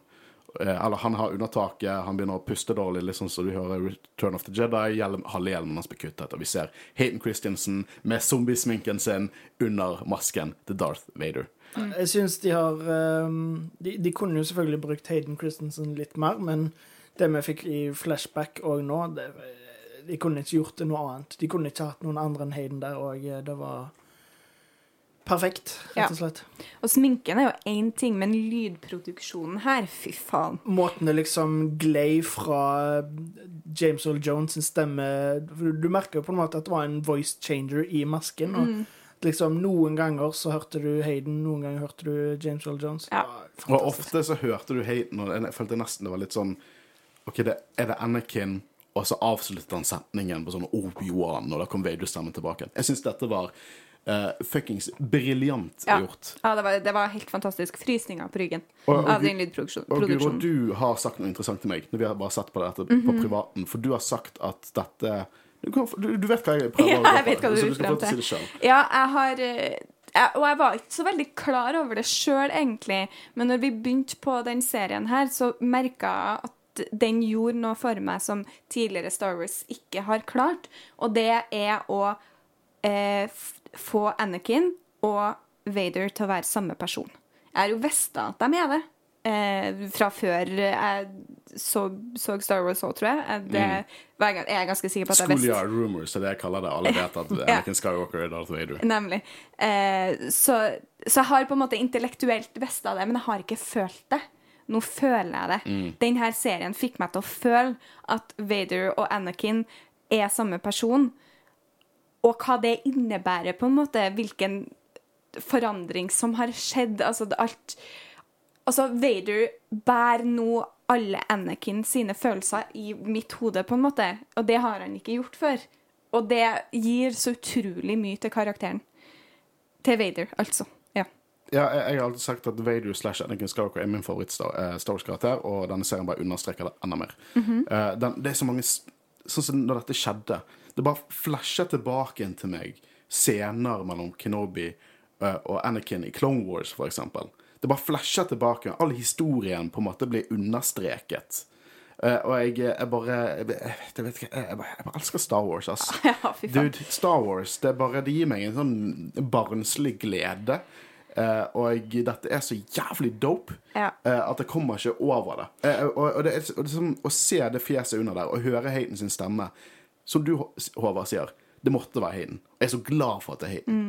Speaker 1: Eh, Eller han har undertaket, han begynner å puste dårlig, liksom, så du hører Return of the Jedi. Hjelm, halve hjelmen hans blir kuttet, og vi ser Hayden Christensen med zombiesminken sin under masken til Darth Vader.
Speaker 2: Jeg syns de har ehm, de, de kunne jo selvfølgelig brukt Hayden Christensen litt mer, men det vi fikk i flashback òg nå det, De kunne ikke gjort det noe annet. De kunne ikke hatt noen andre enn Hayden der, og det var perfekt, rett og slett.
Speaker 3: Og sminken er jo én ting, men lydproduksjonen her, fy faen.
Speaker 2: Måten det liksom glei fra James Earl Jones sin stemme Du merker jo på en måte at det var en voice changer i masken. og
Speaker 3: Mm.
Speaker 2: liksom Noen ganger så hørte du Hayden, noen ganger hørte du James Earl Jones.
Speaker 3: Ja.
Speaker 1: Og ofte så hørte du Hayden, og jeg følte nesten det var litt sånn OK, det, er det Anakin? Og så avsluttet han setningen på sånn Obi-Wan, og da kom Vader-stemmen tilbake. Jeg syns dette var uh, fuckings briljant
Speaker 3: Ja.
Speaker 1: gjort.
Speaker 3: Ja, det var, det var helt fantastisk. Frysninger på ryggen
Speaker 1: Og- og
Speaker 3: av
Speaker 1: din
Speaker 3: lydproduksjon.
Speaker 1: Og Guro, du har sagt noe interessant til meg når vi har bare sett på dette på
Speaker 3: Mhm.
Speaker 1: privaten, for du har sagt at dette du, du, du vet hva jeg prøver
Speaker 3: Ja,
Speaker 1: å
Speaker 3: jeg vet hva du
Speaker 1: så du skal få til å si det sjøl.
Speaker 3: Ja, jeg har eh, jeg, Og jeg var ikke så veldig klar over det sjøl, egentlig. Men når vi begynte på den serien her, så merka jeg at den gjorde noe for meg som tidligere Star Wars ikke har klart. Og det er å eh, få Anakin og Vader til å være samme person. Jeg har jo visst at de er det. Eh, fra før jeg så, så Star Wars òg, tror jeg. Eh, Det var jeg, jeg er ganske sikker på at jeg visste.
Speaker 1: Schoolyard rumors det er det jeg kaller det. Alle vet at
Speaker 3: Ja.
Speaker 1: Anakin Skywalker er Darth Vader.
Speaker 3: Nemlig. Eh, så, så jeg har på en måte intellektuelt visst av det, men jeg har ikke følt det. Nå føler jeg det. Denne serien fikk meg til å føle at Vader og Anakin er samme person, og hva det innebærer, på en måte. Hvilken forandring som har skjedd. Altså, alt Altså, Vader bærer nå alle Anakin sine følelser i mitt hode, på en måte. Og det har han ikke gjort før. Og det gir så utrolig mye til karakteren. Til Vader, altså. Ja.
Speaker 1: Ja, jeg, jeg har alltid sagt at Vader slash Anakin Skywalker er min favoritt-Star eh, og denne serien bare understreker det enda mer. Eh, den, det er så mange Sånn som når dette skjedde. Det bare flasher tilbake til meg scener mellom Kenobi eh, og Anakin i Clone Wars, eksempel. Det bare flasher tilbake. All historien på en måte blir understreket. Eh, og jeg, jeg bare jeg, vet- ikke jeg, jeg, bare, jeg bare elsker Star Wars, ass.
Speaker 3: Faen.
Speaker 1: Dude, Star Wars, det, bare, det gir meg en sånn barnslig glede. Uh, og dette er så jævlig dope
Speaker 3: Ja.
Speaker 1: uh, at jeg kommer ikke over det. Uh, og, og det er, og det er som å se det fjeset under der og høre Hayden sin stemme, som du, Håvard, sier, det måtte være Hayden. Jeg er så glad for at det er Hayden.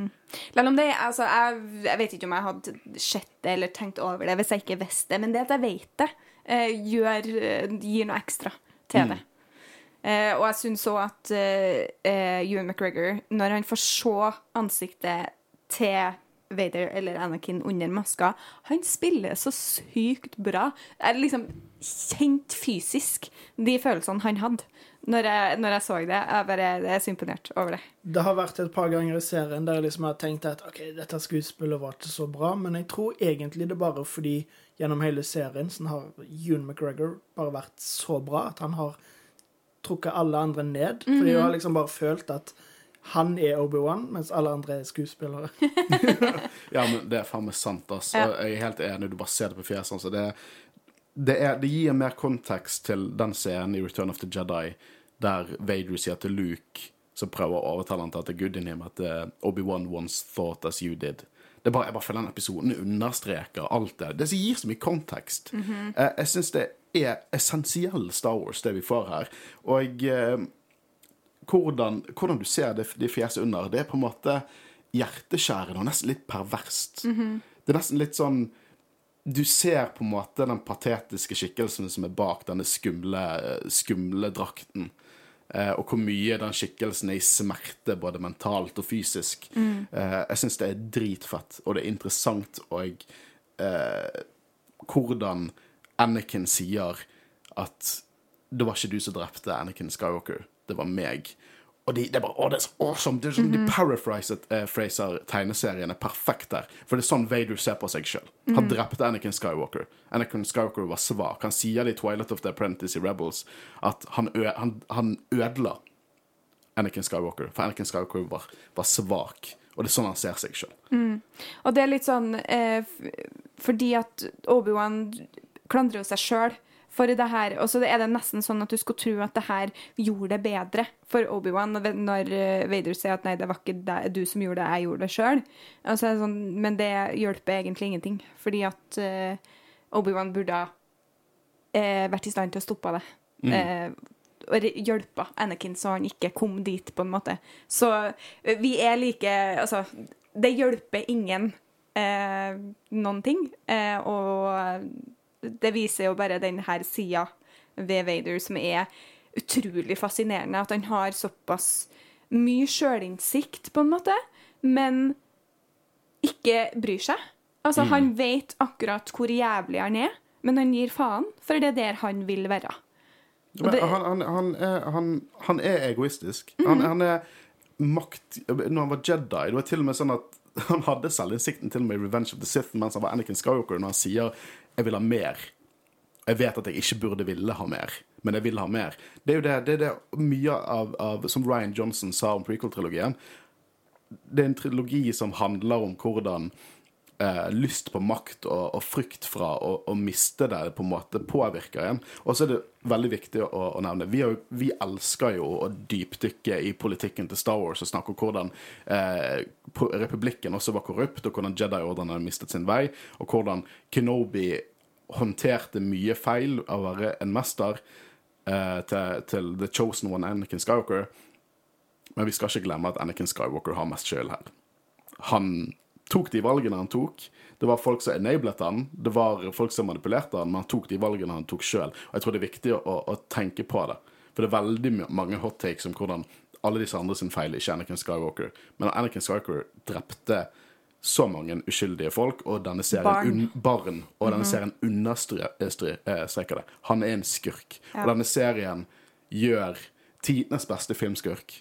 Speaker 3: Selv om det, altså, jeg, jeg vet ikke om jeg hadde sett det eller tenkt over det hvis jeg ikke visste det, men det at jeg vet det, uh, gjør, uh, gir noe ekstra til det. Uh, og jeg syns òg at eh, Ewan McGregor, når han får se ansiktet til Vader eller Anakin under maska, han spiller så sykt bra. Jeg liksom kjente fysisk de følelsene han hadde når jeg, når jeg så det. Jeg bare jeg er så imponert over det.
Speaker 2: Det har vært et par ganger i serien der jeg liksom har tenkt at ok, dette skuespillet var ikke så bra, men jeg tror egentlig det er bare fordi gjennom hele serien så har Ewan McGregor bare vært så bra at han har trukket alle andre ned. Fordi jeg har liksom bare følt at han er Obi-Wan, mens alle andre er skuespillere.
Speaker 1: Ja, men det er faen meg sant, ass.
Speaker 3: Ja.
Speaker 1: Jeg er helt enig, du bare ser det på fjesene, så Det, det, er- det gir mer kontekst til den scenen i Return of the Jedi der Vader sier til Luke, som prøver å overtale han til at det er good in him, at eh, Obi-Wan once thought as you did. Det er bare, jeg bare føler den episoden understreker alt det. Det gir så mye kontekst. Eh, jeg syns det er essensiell Star Wars, det vi får her. Og eh, hvordan, hvordan du ser det, de fjeset under, det er på en måte hjerteskjærende og nesten litt perverst. Det er nesten litt sånn Du ser på en måte den patetiske skikkelsen som er bak denne skumle, skumle drakten. Eh, og hvor mye den skikkelsen er i smerte, både mentalt og fysisk. Eh, jeg syns det er dritfett, og det er interessant og eh, hvordan Anakin sier at det var ikke du som drepte Anakin Skywalker, det var meg. Og de, det er bare, å, det er så awesome! Det er sånn, De paraphraser eh, tegneseriene perfekt der. For det er sånn Vader ser på seg sjøl. Han drepte Anakin Skywalker. Anakin Skywalker var svak. Han sier det i Twilight of the Apprentice i Rebels at han, han, han ødela Anakin Skywalker. For Anakin Skywalker var, var svak. Og det er sånn han ser seg sjøl.
Speaker 3: Og det er litt sånn eh, Fordi at Obi-Wan klandrer jo seg sjøl for det her. Og så er det nesten sånn at du skulle tro at det her gjorde det bedre for Obi-Wan når eh, Vader sier at nei, det var ikke det, du som gjorde det, jeg gjorde det sjøl. Altså, sånn, men det hjelper egentlig ingenting. Fordi at uh, Obi-Wan burde ha uh, vært i stand til å stoppe det. Eh, og hjelpe hjelpa Anakin så han ikke kom dit, på en måte. Så eh, vi er like Altså, det hjelper ingen eh, noen ting. Eh, og det viser jo bare den her sida ved Vader som er utrolig fascinerende. At han har såpass mye sjølinnsikt, på en måte, men ikke bryr seg. Altså, han vet akkurat hvor jævlig han er, men han gir faen, for det er der han vil være. Det-
Speaker 1: han, han, han, er, han, han er egoistisk. han, han er makt Når han var Jedi, det var til og med sånn at han hadde selvinnsikten til og med i Revenge of the Sith mens han var Anakin Skywalker, når han sier 'jeg vil ha mer'. Jeg vet at jeg ikke burde ville ha mer, men jeg vil ha mer. Det er jo det, det, er det mye av, av Som Ryan Johnson sa om prequel-trilogien. Det er en trilogi som handler om hvordan eh, lyst på makt og, og frykt fra å, miste det på en måte påvirker en. Og så er det veldig viktig å, å nevne vi, jo- vi elsker jo å dypdykke i politikken til Star Wars og snakke om hvordan eh, republikken også var korrupt, og hvordan Jedi-ordrene mistet sin vei, og hvordan Kenobi håndterte mye feil av å være en mester eh, til, til The Chosen One, Anakin Skywalker. Men vi skal ikke glemme at Anakin Skywalker har mest skyld her. Han tok de valgene han tok. Det var folk som enablet han, det var folk som manipulerte han, men han tok de valgene han tok sjøl. Og jeg tror det er viktig å, å tenke på det. For det er veldig mange hot takes om hvordan alle disse andre sin feil ikke Anakin Skywalker. Men Anakin Skywalker drepte så mange uskyldige folk, og denne serien
Speaker 3: Barn.
Speaker 1: un barn, og denne serien understreker det. Han er en skurk.
Speaker 3: Ja.
Speaker 1: Og denne serien gjør tidenes beste filmskurk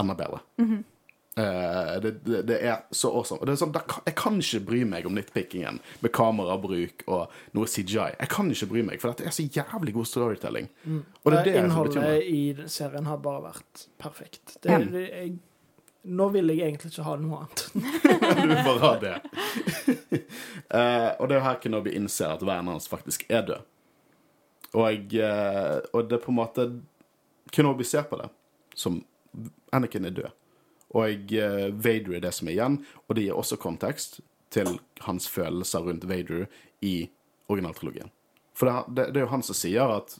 Speaker 1: enda bedre. Eh, det, det, det er så awesome. Det er sånn, jeg kan ikke bry meg om nitpickingen med kamerabruk og noe CGI. Jeg kan ikke bry meg, for dette er så jævlig god storytelling. Og det er det
Speaker 2: Innholdet i serien har bare vært perfekt. Det, mm. jeg, nå vil jeg egentlig ikke ha noe annet.
Speaker 1: Du vil bare ha det. uh, og det er her Kenobi innser at vennen hans faktisk er død. Og, uh, og det er på en måte Kenobi ser på det som Anakin er død. Og eh, Vader er det som er igjen, og det gir også kontekst til hans følelser rundt Vader i originaltrilogien. For det, det, det er jo han som sier at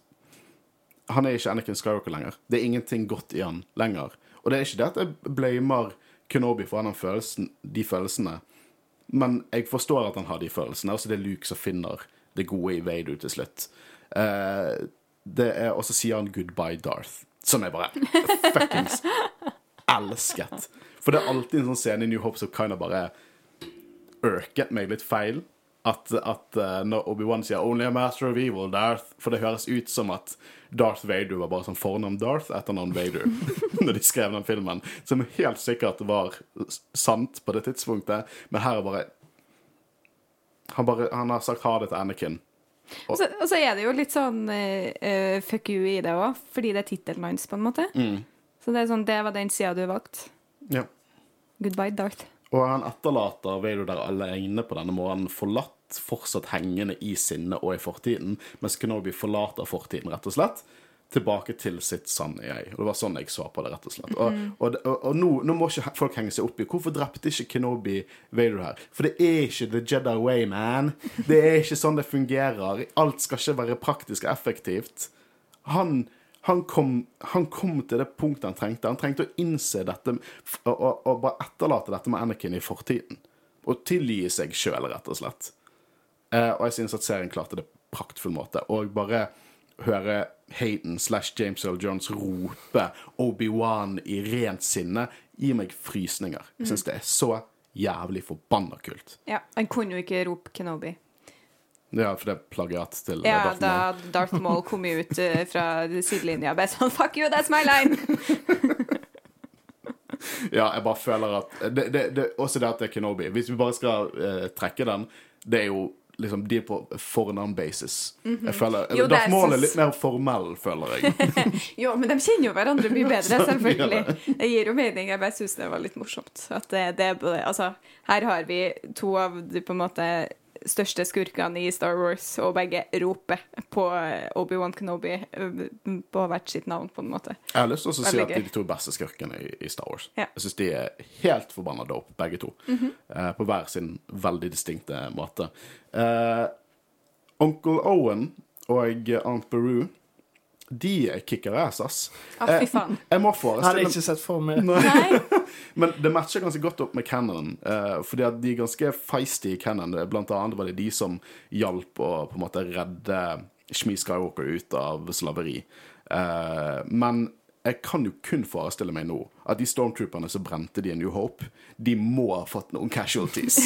Speaker 1: han er ikke Anakin Skywalker lenger. Det er ingenting godt i han lenger. Og det er ikke det at jeg blamer Kenobi for han følelsen, de følelsene, men jeg forstår at han har de følelsene. Også det er Luke som finner det gode i Vader til slutt. Eh, det er, og så sier han 'goodbye, Darth', som jeg bare fuckings elsket. For det er alltid en sånn scene i New Hope som kind of bare øket meg litt feil. At, at eh, når Obi-Wan sier 'Only a master of evil', Darth For det høres ut som at Darth Vader var bare sånn fornavn Darth, etternavn Vader, når de skrev den filmen. Som helt sikkert var sant på det tidspunktet, men her er bare Han, bare, han har sagt ha det til Anakin.
Speaker 3: Og så, og så er det jo litt sånn eh, fuck you i det òg, fordi det er tittelen hans, på en måte. Så det er sånn, det var den sida du valgte.
Speaker 1: Ja.
Speaker 3: Goodbye, Darth.
Speaker 1: Og han etterlater Vader der alene på denne morgenen, forlatt, fortsatt hengende i sinnet og i fortiden, mens Kenobi forlater fortiden, rett og slett, tilbake til sitt sanne jeg. Og det var sånn jeg så på det, rett og slett. Og, og, og, og nå, nå må ikke folk henge seg opp i hvorfor drepte ikke Kenobi Vader her? For det er ikke the Jedi way, man. Det er ikke sånn det fungerer. Alt skal ikke være praktisk og effektivt. Han han kom, han kom til det punktet han trengte. Han trengte å innse dette og, og, og bare etterlate dette med Anakin i fortiden. Og tilgi seg sjøl, rett og slett. Eh, og jeg synes at serien klarte det på praktfull måte. Og bare høre Hayden slash James Earl Jones rope Obi-Wan i rent sinne gir meg frysninger. Jeg syns det er så jævlig forbanna kult.
Speaker 3: Ja, Han kunne jo ikke rope Kenobi.
Speaker 1: Ja, for det er plagiat til
Speaker 3: Ja,
Speaker 1: Darth
Speaker 3: da
Speaker 1: Maul.
Speaker 3: Darth Maul kom ut uh, fra sidelinja og bare sånn Fuck you, that's my line!
Speaker 1: Ja, jeg bare føler at det, det, det, Også det at det er Kenobi. Hvis vi bare skal uh, trekke den, det er jo liksom De er på fornavn-basis. Jeg føler.
Speaker 3: Jo, er
Speaker 1: Darth Maul er litt mer formell, føler jeg.
Speaker 3: Jo, men de kjenner jo hverandre mye bedre, selvfølgelig. Det gir jo mening. Jeg bare syns det var litt morsomt. At det, det Altså, her har vi to av de på en måte største skurkene i Star Wars, og begge roper på Obi-Wan Kenobi eh, på hvert sitt navn, på en måte.
Speaker 1: Jeg har lyst til å si at de to beste skurkene i, Star Wars.
Speaker 3: Ja.
Speaker 1: Jeg syns de er helt forbanna dope, begge to. eh, på hver sin veldig distinkte måte. Eh, Onkel Owen og Aunt Beru, de kicker ass, ass.
Speaker 3: Å,
Speaker 1: Eh,
Speaker 3: fy faen.
Speaker 1: Jeg må
Speaker 2: Hadde ikke sett for meg
Speaker 3: Nei.
Speaker 1: Men det matcher ganske godt opp med Cannon, eh, fordi at de er ganske feisty i Cannon. Blant annet var det de som hjalp å på en måte redde Shmi Skywalker ut av slaveri. Eh, men jeg kan jo kun forestille meg nå at de stormtrooperne som brente de i New Hope, de må ha fått noen casualties.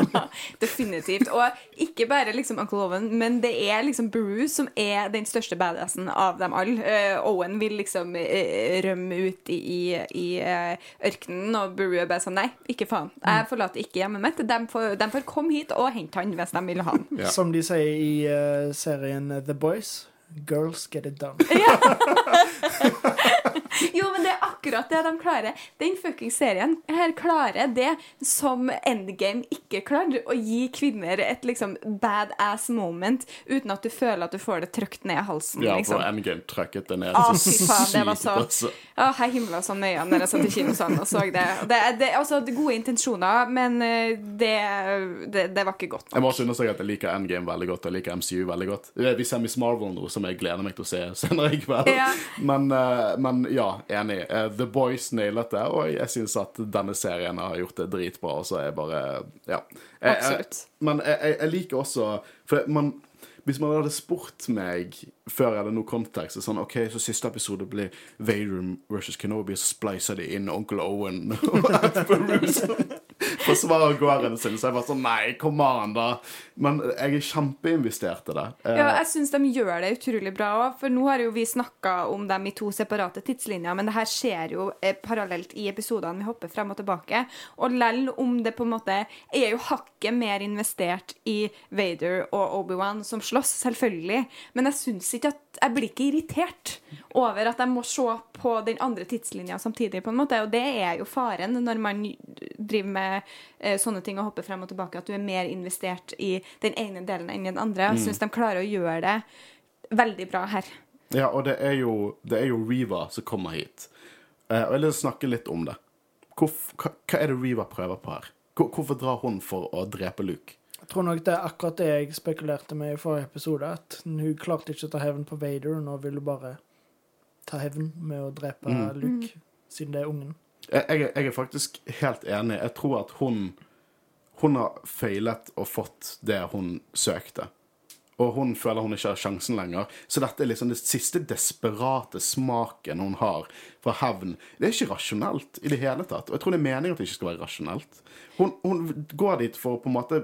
Speaker 3: Definitivt. Og ikke bare liksom Uncle Owen, men det er liksom Beru som er den største badassen av dem alle. Uh, Owen vil liksom uh, rømme ut i, i, i uh, ørkenen, og Beru er bare sånn Nei, ikke faen. Jeg forlater ikke hjemmet mitt. De får, de får komme hit og hente han hvis de vil ha han.
Speaker 1: Ja.
Speaker 2: Som de sier i serien The Boys. Girls get it done.
Speaker 3: Jo, men det er akkurat det de klarer. Den fucking serien her klarer det som Endgame ikke klarte. Å gi kvinner et liksom badass moment uten at du føler at du får det trykt ned i halsen.
Speaker 1: Ja,
Speaker 3: liksom.
Speaker 1: for Endgame trøkket det ned
Speaker 3: Å,
Speaker 1: så
Speaker 3: fy faen, det var så
Speaker 1: altså.
Speaker 3: Å, Jeg himla sånn med øynene jeg satt i kino sånn og så det. Det, det, altså, gode intensjoner, men eh, det, det, det var ikke godt nok.
Speaker 1: Jeg må også understreke at jeg liker Endgame veldig godt, og jeg liker MCU veldig godt. Vi ser Miss Marvel nå, som jeg gleder meg til å se senere i kveld.
Speaker 3: Ja.
Speaker 1: Men, eh, men ja, enig. Eh, The Boys nailet det, og jeg syns at denne serien har gjort det dritbra. Og så er jeg bare Ja. Jeg- jeg-
Speaker 3: Absolutt.
Speaker 1: Men jeg, jeg, jeg liker også For man hvis man hadde spurt meg før jeg hadde noe kontekst sånn, OK, så siste episode blir Vader versus Kenobi, så splicer de inn Onkel Owen og Atterbury forsvarer gården sin. Så jeg var sånn Nei, kom an, da. Men jeg er kjempeinvestert i det. Eh,
Speaker 3: Ja, jeg syns de gjør det utrolig bra òg. For nå har jo vi snakka om dem i to separate tidslinjer, men det her skjer jo eh, parallelt i episodene. Vi hopper frem og tilbake. Og lell om det på en måte Jeg er jo hakket mer investert i Vader og Obi-Wan som slåss, selvfølgelig. Men jeg syns ikke at Jeg blir ikke irritert over at jeg må se på den andre tidslinja samtidig, på en måte. Og det er jo faren når man driver med eh, sånne ting og hopper frem og tilbake, at du er mer investert i den ene delen enn i den andre. Jeg syns de klarer å gjøre det veldig bra her.
Speaker 1: Ja, og det er jo, det er jo Riva som kommer hit. Eh, og jeg vil snakke litt om det. Hvor, hva, hva er det Riva prøver på her? Hvor, hvorfor drar hun for å drepe Luke?
Speaker 2: Tror nok det er akkurat det jeg spekulerte med i forrige episode. At hun klarte ikke å ta hevn på Vader, og nå vil hun bare ta hevn med å drepe Luke, siden det er ungen.
Speaker 1: Jeg, jeg, jeg er faktisk helt enig. Jeg tror at hun Hun har feilet og fått det hun søkte. Og hun føler hun ikke har sjansen lenger. Så dette er liksom det siste desperate smaken hun har fra hevn. Det er ikke rasjonelt i det hele tatt. Og jeg tror det er meningen at det ikke skal være rasjonelt. Hun, hun går dit for å på en måte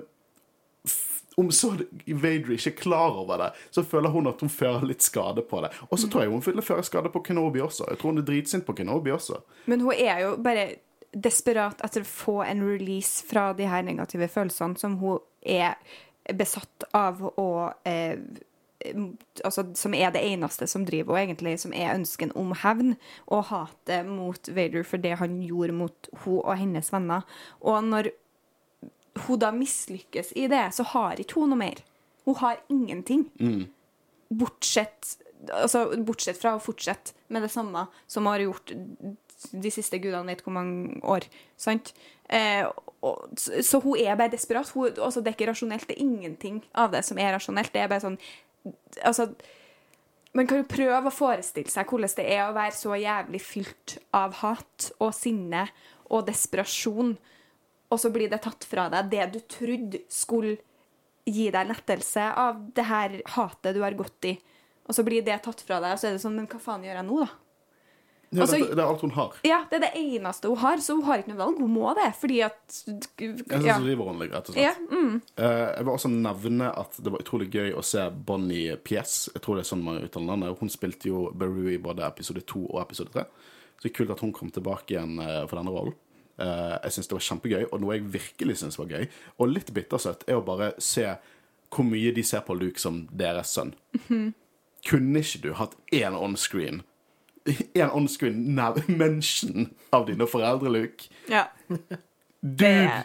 Speaker 1: om så Vader ikke er klar over det, så føler hun at hun fører litt skade på det. Og så tror jeg hun føre skade på Kenobi også. Jeg tror hun er dritsint på Kenobi også.
Speaker 3: Men hun er jo bare desperat etter å få en release fra de her negative følelsene som hun er besatt av å eh, altså, Som er det eneste som driver henne, egentlig, som er ønsken om hevn og hatet mot Vader for det han gjorde mot hun og hennes venner. Og når hun da mislykkes i det, så har ikke hun noe mer. Hun har ingenting. Bortsett, altså, bortsett fra å fortsette med det samme som hun har gjort de siste gudene vet hvor mange år. Sant? Eh, og, så, så hun er bare desperat. Hun, altså, det er ikke rasjonelt. Det er ingenting av det som er rasjonelt. Det er bare sånn Altså man kan jo prøve å forestille seg hvordan det er å være så jævlig fylt av hat og sinne og desperasjon, og så blir det tatt fra deg det du trodde skulle gi deg lettelse av det her hatet du har gått i. Og så blir det tatt fra deg, og så er det sånn Men hva faen gjør jeg nå, da?
Speaker 1: Ja,
Speaker 3: Altså-
Speaker 1: det, det er alt hun har.
Speaker 3: Ja, det er det eneste hun har, så hun har ikke noe valg. Hun må det, fordi at
Speaker 1: Jeg
Speaker 3: ja.
Speaker 1: hun driver hun rett og slett.
Speaker 3: Ja, mm.
Speaker 1: uh, jeg vil også nevne at det var utrolig gøy å se Bonnie Pies. Jeg tror det er sånn man uttaler navnet. Hun spilte jo Beru i både episode to og episode tre. Så det er kult at hun kom tilbake igjen eh, for denne rollen. Eh, jeg syns det var kjempegøy, og noe jeg virkelig syns var gøy, og litt bittersøtt, er å bare se hvor mye de ser på Luke som deres sønn. Kunne ikke du hatt én onscreen en onscreen mention av dine foreldre, Luke?
Speaker 3: Ja.
Speaker 1: Dude!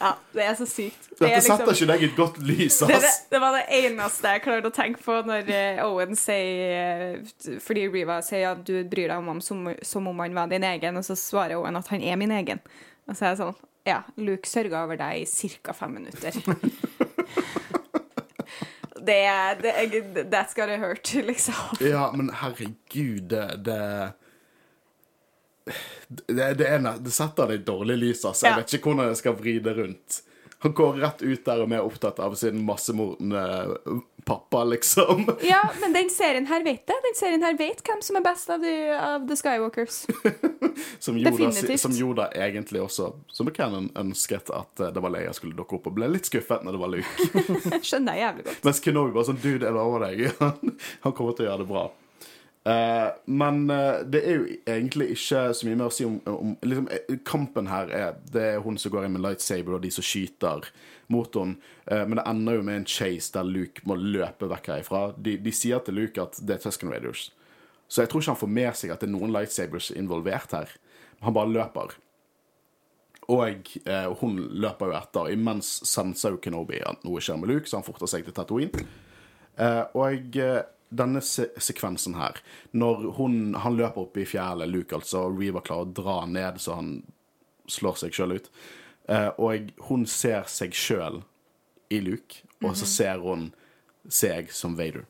Speaker 3: Ja, det er så sykt. Det,
Speaker 1: Dette
Speaker 3: liksom,
Speaker 1: setter ikke deg i et godt lys,
Speaker 3: det, det, det var det eneste jeg klarte å tenke på når eh, Owen sier eh, Fordi Riva sier at du bryr deg om ham som, som om han var din egen, og så svarer Owen at han er min egen. Og så er jeg sånn Ja, Luke sørga over deg i ca. fem minutter. det, det That's gotta hurt, liksom.
Speaker 1: Ja, men herregud, det Det, det, det, er, det setter det i dårlig lys, altså. Jeg vet ikke hvordan jeg skal vri det rundt. Han går rett ut der og er opptatt av sin massemordende pappa, liksom.
Speaker 3: Ja, men den serien her vet det. Den serien her vet hvem som er best av, The, av The Skywalkers.
Speaker 1: Som Yoda, som Yoda egentlig også, som Cannon ønsket at eh, det var Leia skulle dukke opp, og ble litt skuffet når det var Luke.
Speaker 3: Skjønner jeg jævlig godt.
Speaker 1: Mens Kenobi bare sånn Dude, jeg lover deg. Han kommer til å gjøre det bra. Eh, men eh, det er jo egentlig ikke så mye mer å si om, om liksom, eh, Kampen her er Det er hun som går inn med lightsaber, og de som skyter mot henne. men det ender jo med en chase der Luke må løpe vekk herifra. De, de sier til Luke at det er Tusken Raiders. Så jeg tror ikke han får med seg at det er noen lightsabers involvert her. Han bare løper. Og eh, hun løper jo etter. Imens senser jo Kenobi at noe skjer med Luke, så han forter seg til Tatooine. Eh, og eh, denne se sekvensen her, når hun, han løper opp i fjellet, Luke altså, og Reeva klarer å dra ned så han slår seg sjøl ut, eh, og hun ser seg sjøl i Luke, og så ser hun seg som Vader.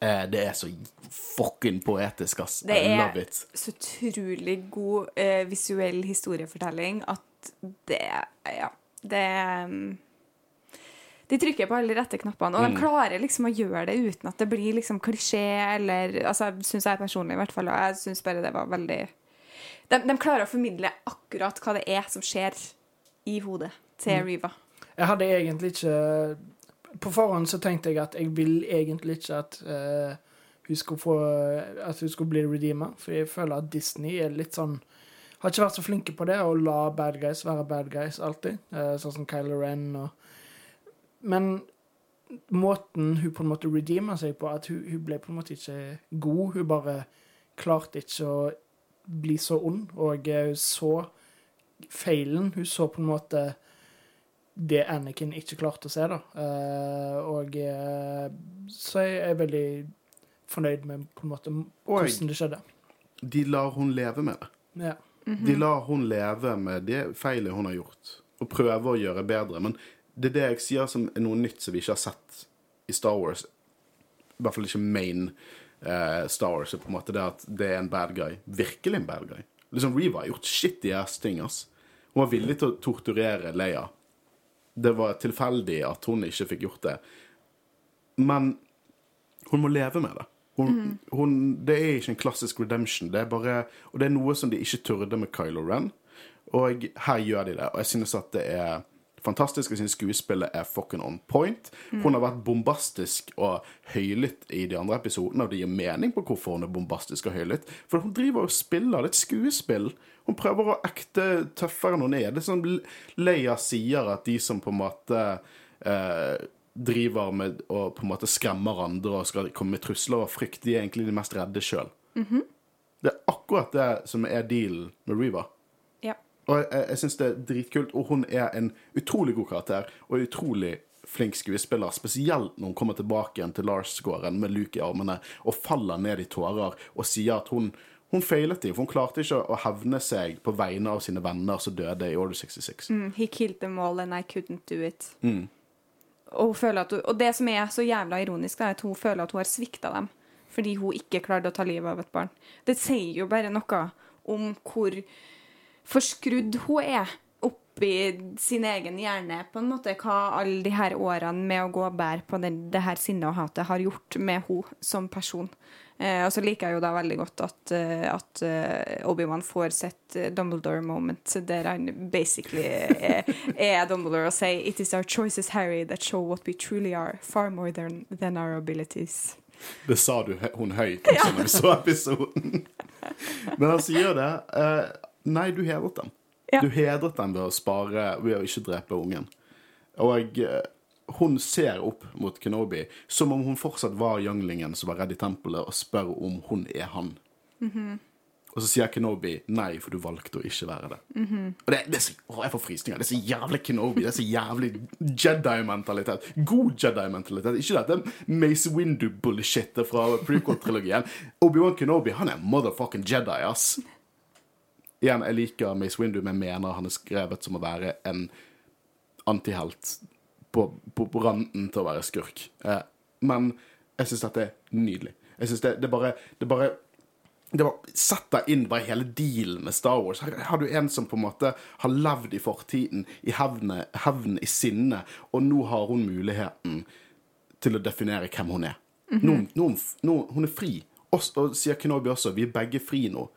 Speaker 1: eh, det er så fucking poetisk, ass.
Speaker 3: Det
Speaker 1: I
Speaker 3: er
Speaker 1: love it.
Speaker 3: så utrolig god eh, visuell historiefortelling at det Ja. Det mm, De trykker på alle de rette knappene, og de klarer liksom å gjøre det uten at det blir liksom klisjé eller Altså, syns jeg personlig, i hvert fall. Og jeg syns bare det var veldig de, de klarer å formidle akkurat hva det er som skjer i hodet til Riva.
Speaker 2: Jeg hadde egentlig ikke På forhånd så tenkte jeg at jeg vil egentlig ikke at uh, hun skulle få At hun skulle bli redeema, for jeg føler at Disney er litt sånn Har ikke vært så flinke på det å la bad guys være bad guys alltid. eh, sånn som Kylo Ren og Men måten hun på en måte redeemer seg på, at hun, hun ble på en måte ikke god. Hun bare klarte ikke å bli så ond, og eh, hun så feilen. Hun så på en måte det Anakin ikke klarte å se, da. Eh, og eh, så er jeg veldig fornøyd med på en måte hvordan det skjedde.
Speaker 1: De lar hun leve med det.
Speaker 2: Ja.
Speaker 1: De lar hun leve med det feilet hun har gjort, og prøve å gjøre bedre. Men det er det jeg sier som er noe nytt som vi ikke har sett i Star Wars. I hvert fall ikke main uh, Star Wars. på en måte Det at det er en bad guy. Virkelig en bad guy. Liksom Reva har gjort shitty ass ting. ass. Hun var villig til å torturere Leia. Det var tilfeldig at hun ikke fikk gjort det. Men hun må leve med det. Hun, hun, det er ikke en klassisk redemption. Det er bare, og det er noe som de ikke turde med Kylo Ren. Og her gjør de det. Og jeg synes at det er fantastisk. Jeg syns skuespillet er fucking on point. Hun har vært bombastisk og høylytt i de andre episodene, og det gir mening på hvorfor hun er bombastisk og høylytt. For hun driver og spiller. Det er et skuespill. Hun prøver å ekte tøffere enn hun er. Det er som Leia sier at de som på en måte eh, driver med å på en måte skremmer andre og skal komme med trusler og frykt, de er egentlig de mest redde sjøl. Det er akkurat det som er dealen med Reva. Og jeg, jeg syns det er dritkult. Og hun er en utrolig god karakter og utrolig flink skuespiller. Spesielt når hun kommer tilbake igjen til Lars-gården med Luke i armene og faller ned i tårer og sier at hun, hun feilet dem. For hun klarte ikke å hevne seg på vegne av sine venner som døde i Order 66.
Speaker 3: Mm, He killed them all and I couldn't do it. Og, hun hun, og det som er så jævla ironisk, er at hun føler at hun har svikta dem fordi hun ikke klarte å ta livet av et barn. Det sier jo bare noe om hvor forskrudd hun er oppi sin egen hjerne, på en måte, hva alle de her årene med å gå og bære på den, det her sinnet og hatet har gjort med henne som person. Eh, og så liker jeg jo da veldig godt at, eh, at eh, Obi-Wan får sitt eh, Dumbledore-moment, der han basically er, er Dumbledore og sier It is our choices, Harry, that show what we truly are, far more than, than our abilities.
Speaker 1: Det sa du hun høyt også når vi så episoden. Men han sier det. eh, nei, du hedret dem.
Speaker 3: Ja.
Speaker 1: Du hedret den ved å spare ved å ikke drepe ungen. Og eh, hun ser opp mot Kenobi som om hun fortsatt var younglingen som var redd i tempelet, og spør om hun er han. Og så sier Kenobi nei, for du valgte å ikke være det. Og det, det er så, å, Jeg får frysninger. Det er så jævlig Kenobi. Det er så jævlig Jedi-mentalitet. God Jedi-mentalitet. Ikke dette Mace Windu-bullshitet fra prequel-trilogien. Obi-Wan Kenobi han er motherfucking Jedi, ass. Igjen, jeg liker Mace Windu, men mener han er skrevet som å være en antihelt på, på, på randen til å være skurk. Eh, men jeg syns dette er nydelig. Jeg synes det, det bare, det bare det var, Sett deg inn hva er hele dealen med Star Wars. Her har du en som på en måte har levd i fortiden, i hevne, hevn, i sinne, og nå har hun muligheten til å definere hvem hun er. nå, nå, nå, hun er fri. Og, og sier Kenobi også, vi er begge fri nå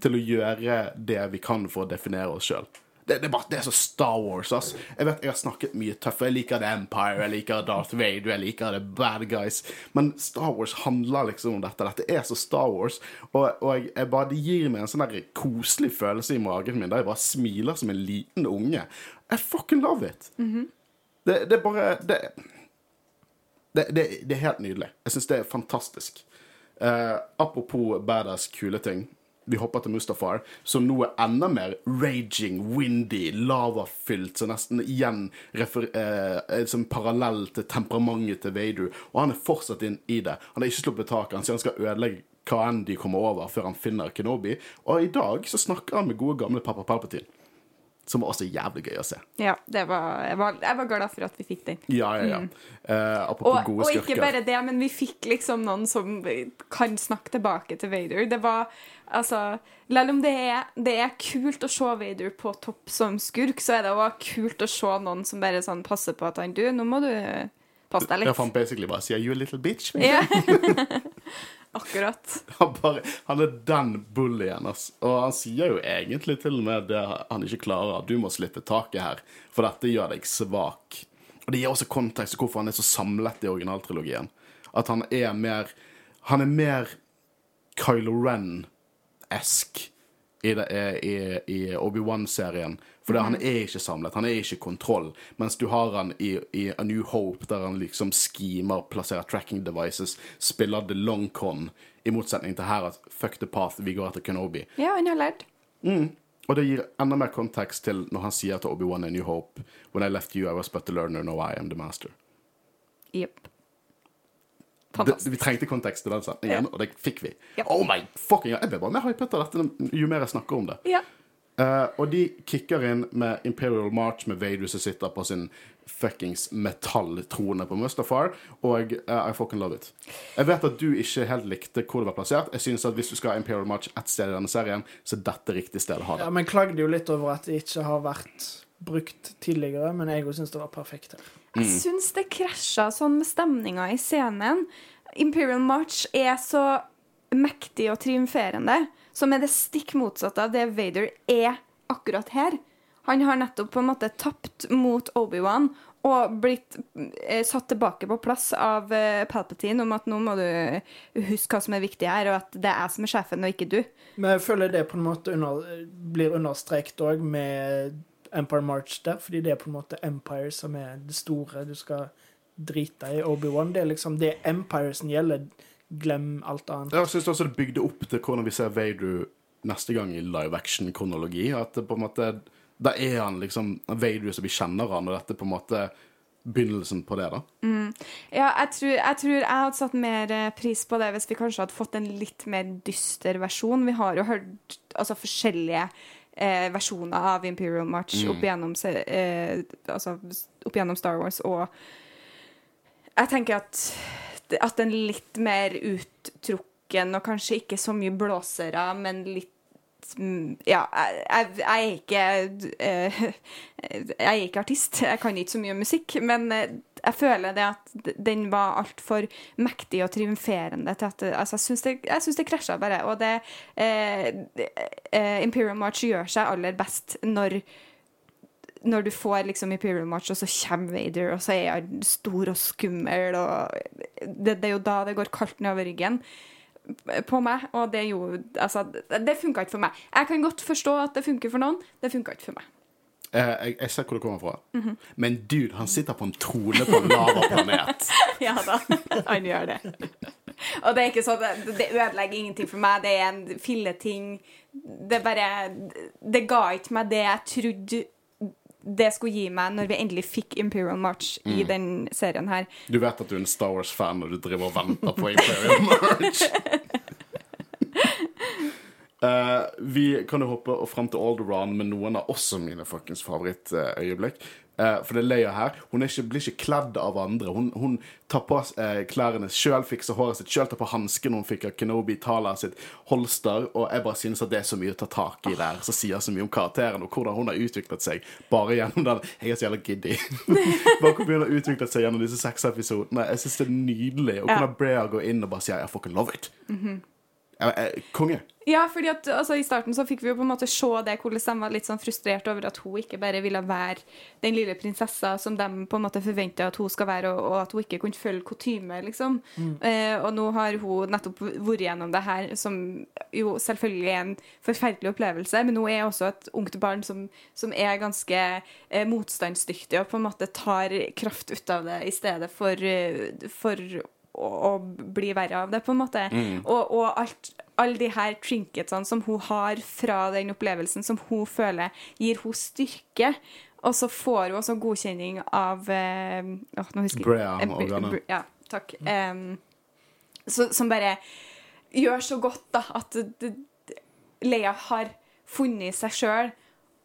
Speaker 1: til å gjøre det vi kan for å definere oss sjøl. Det, det, det er så Star Wars, ass. Jeg vet jeg har snakket mye tøffe. Jeg liker The Empire, jeg liker Darth Vader, jeg liker The Bad Guys. Men Star Wars handler liksom om dette. Dette er så Star Wars. Og, og jeg, jeg bare, det gir meg en sånn der koselig følelse i magen min der jeg bare smiler som en liten unge. I fucking love it. det, det er bare det, det er helt nydelig. Jeg syns det er fantastisk. Eh, apropos badass, kule ting. Vi hopper til Mustafar, som nå er enda mer raging, windy, lavafylt, så nesten igjen refer, eh, som parallell til temperamentet til Vader. Og han er fortsatt inn i det. Han har ikke sluppet taket. Han sier han skal ødelegge hva enn de kommer over, før han finner Kenobi. Og i dag så snakker han med gode, gamle pappa Palpatine. Som var også jævlig gøy å se.
Speaker 3: Ja, det var, jeg, var, jeg var glad for at vi fikk den.
Speaker 1: Ja, ja, ja. Eh, apropos
Speaker 3: Og,
Speaker 1: gode
Speaker 3: og ikke bare det, men vi fikk liksom noen som kan snakke tilbake til Vader. Det var altså Selv om det er, det er kult å se Vader på topp som skurk, så er det òg kult å se noen som bare sånn passer på at han Du, nå må du passe deg
Speaker 1: Ja,
Speaker 3: litt.
Speaker 1: for han basically bare sier 'you a little bitch'.
Speaker 3: Ja. Akkurat.
Speaker 1: Han, bare, han er den bullyen, ass. Og han sier jo egentlig til og med det han ikke klarer. Du må slippe taket her, for dette gjør deg svak. Og det gir også kontekst til hvorfor han er så samlet i originaltrilogien. At han er mer Han er mer Kylo Ren-esk i, i, i Obi-Wan-serien. For han er ikke samlet, han er ikke kontroll. Mens du har han i, i A New Hope, der han liksom schemer, plasserer tracking devices, spiller the long con, i motsetning til her at fuck the path, vi går etter Kenobi.
Speaker 3: Ja, han har lært.
Speaker 1: Og det gir enda mer kontekst til når han sier til Obi-Wan A New Hope When I left you, I was but the learner, now I am the master.
Speaker 3: Yep.
Speaker 1: Det, vi trengte kontekst til den setningen,
Speaker 3: Ja.
Speaker 1: og det fikk vi.
Speaker 3: Ja.
Speaker 1: Oh my fucking Jeg blir bare mer hypet av dette jo mer jeg snakker om det.
Speaker 3: Ja.
Speaker 1: Eh, og de kicker inn med Imperial March med Vader som sitter på sin fuckings metalltrone på Mustafar, og uh, I fucking love it. Jeg vet at du ikke helt likte hvor det var plassert. Jeg synes at Hvis du skal ha Imperial March ett sted i denne serien, så er dette riktig sted å ha det.
Speaker 2: Ja, men klagde jo litt over at det ikke har vært brukt tidligere, men jeg òg syns det var perfekt her.
Speaker 3: Jeg syns det krasja sånn med stemninga i scenen. Imperial March er så mektig og triumferende, som er det stikk motsatte av det Vader er akkurat her. Han har nettopp på en måte tapt mot Obi-Wan og blitt eh, satt tilbake på plass av eh, Palpatine om at nå må du huske hva som er viktig her, og at det er jeg som er sjefen, og ikke du.
Speaker 2: Men jeg føler det på en måte under, blir understreket òg med Empire March der, fordi det er på en måte Empire som er det store du skal drite i. Obi-Wan, det er liksom det Empire som gjelder. Glem alt annet.
Speaker 1: Jeg synes også det bygde opp til hvordan vi ser Vader neste gang i live action-kronologi. At det på en måte Da er han liksom Vader som vi kjenner han, og dette på en måte begynnelsen på det, da.
Speaker 3: Ja, jeg tror, jeg tror jeg hadde satt mer eh, pris på det hvis vi kanskje hadde fått en litt mer dyster versjon. Vi har jo hørt altså, forskjellige eh, versjoner av Imperial March opp, igjennom, eh, altså, opp igjennom Star Wars, og jeg tenker at, at en litt mer uttrukken, og kanskje ikke så mye blåsere, men litt mm, ja, jeg, jeg, er ikke eh, Jeg er ikke artist, jeg kan ikke så mye musikk, men eh, jeg føler det at den var altfor mektig og triumferende til at altså, Jeg syns det, jeg det krasja bare. Og det eh, eh, Imperial March gjør seg aller best når når du får liksom Imperial March, og så kommer Vader, og så er han stor og skummel, og det, det er jo da det går kaldt nedover ryggen. på meg, og det gjorde Altså, det, funka ikke for meg. Jeg kan godt forstå at det funker for noen, det funka ikke for meg.
Speaker 1: Eh, jeg, jeg ser hvor det kommer fra. Men dude, han sitter på en trone på en lavaplanet.
Speaker 3: Ja da, han gjør det. Og det er ikke sånn, det ødelegger ingenting for meg. Det er en filleting. Det bare Det ga ikke meg det jeg trodde det skulle gi meg når vi endelig fikk Imperial March i den serien her.
Speaker 1: Du vet at du er en Star Wars-fan når du driver og venter på Imperial March. uh, vi kan jo hoppe fram til Alderon med noen av også mine fuckings favorittøyeblikk. Eh, for det er Leia her. Hun ikke, blir ikke kledd av andre. Hun, hun tar på uh, klærne sjøl, fikser håret sitt sjøl, tar på hanskene hun fikk av Kenobi, Tala sitt holster. Og jeg bare synes at det er så mye å ta tak i der, som sier så mye om karakteren og hvordan hun har utviklet seg bare gjennom den Jeg er så jævla giddy. bare hvordan hun har utviklet seg gjennom disse seks episodene. Jeg synes det er nydelig. Og hvordan Brea går inn og bare sier 'I fucking love it'. Mm jeg, konge.
Speaker 3: Ja, fordi at altså, I starten så fikk vi jo på en måte se det hvordan de var litt sånn frustrert over at hun ikke bare ville være den lille prinsessa som de på en måte forventa at hun skal være, og, og at hun ikke kunne følge kutyme, liksom. Eh, og nå har hun nettopp vært gjennom det her, som jo selvfølgelig er en forferdelig opplevelse, men hun er også et ungt barn som, som er ganske eh, motstandsdyktig og på en måte tar kraft ut av det i stedet for, eh, for å, å bli verre av det, på en måte. Og, og alt, alle de her trinketsene som hun har fra den opplevelsen, som hun føler gir hun styrke. Og så får hun også godkjenning av eh, nå husker jeg-
Speaker 1: Brea
Speaker 3: eh, Ja, takk. Um, så, som bare gjør så godt, da, at Leia har funnet seg sjøl,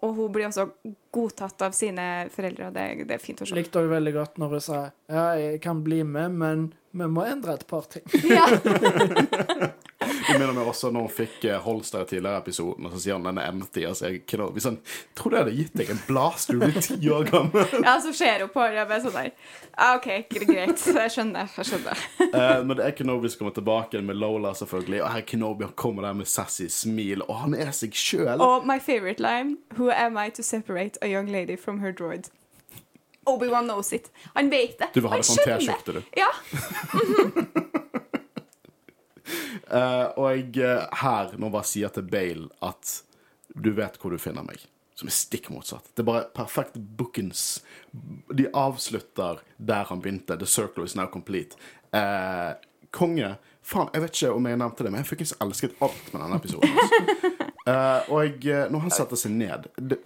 Speaker 3: og hun blir også godtatt av sine foreldre, og det, det er fint å se.
Speaker 2: Likte også veldig godt når hun sa ja, jeg kan bli med, men vi må endre et par ting.
Speaker 3: Ja.
Speaker 1: Det minner meg også når hun fikk eh, Holster i tidligere episoden, og så sier han den er empty. Og så er jeg Kenobi sånn Tror du jeg hadde gitt deg en blast? Du blir ti år gammel.
Speaker 3: ja, så ser hun på det og bare sånn der OK, greit. Jeg skjønner. Jeg skjønner.
Speaker 1: Eh, men det er Kenobi som kommer tilbake med Lola, selvfølgelig. Og her er Kenobi han kommer der med sassy smil, og han er seg sjøl.
Speaker 3: Og my favorite line Who am I to separate a young lady from her droid? Obi-Wan knows it. Han vet det.
Speaker 1: Du vil ha det på
Speaker 3: skjønner.
Speaker 1: T-skjorte, du.
Speaker 3: Ja.
Speaker 1: Eh, og jeg her, nå bare sier til Bale at du vet hvor du finner meg, som er stikk motsatt. Det er bare perfekt bookings. De avslutter der han begynte. The circle is now complete. Eh, konge. Faen, jeg vet ikke om jeg nevnte det, men jeg fuckings elsket alt med denne episoden. Altså. Eh, og jeg, når han setter seg ned det,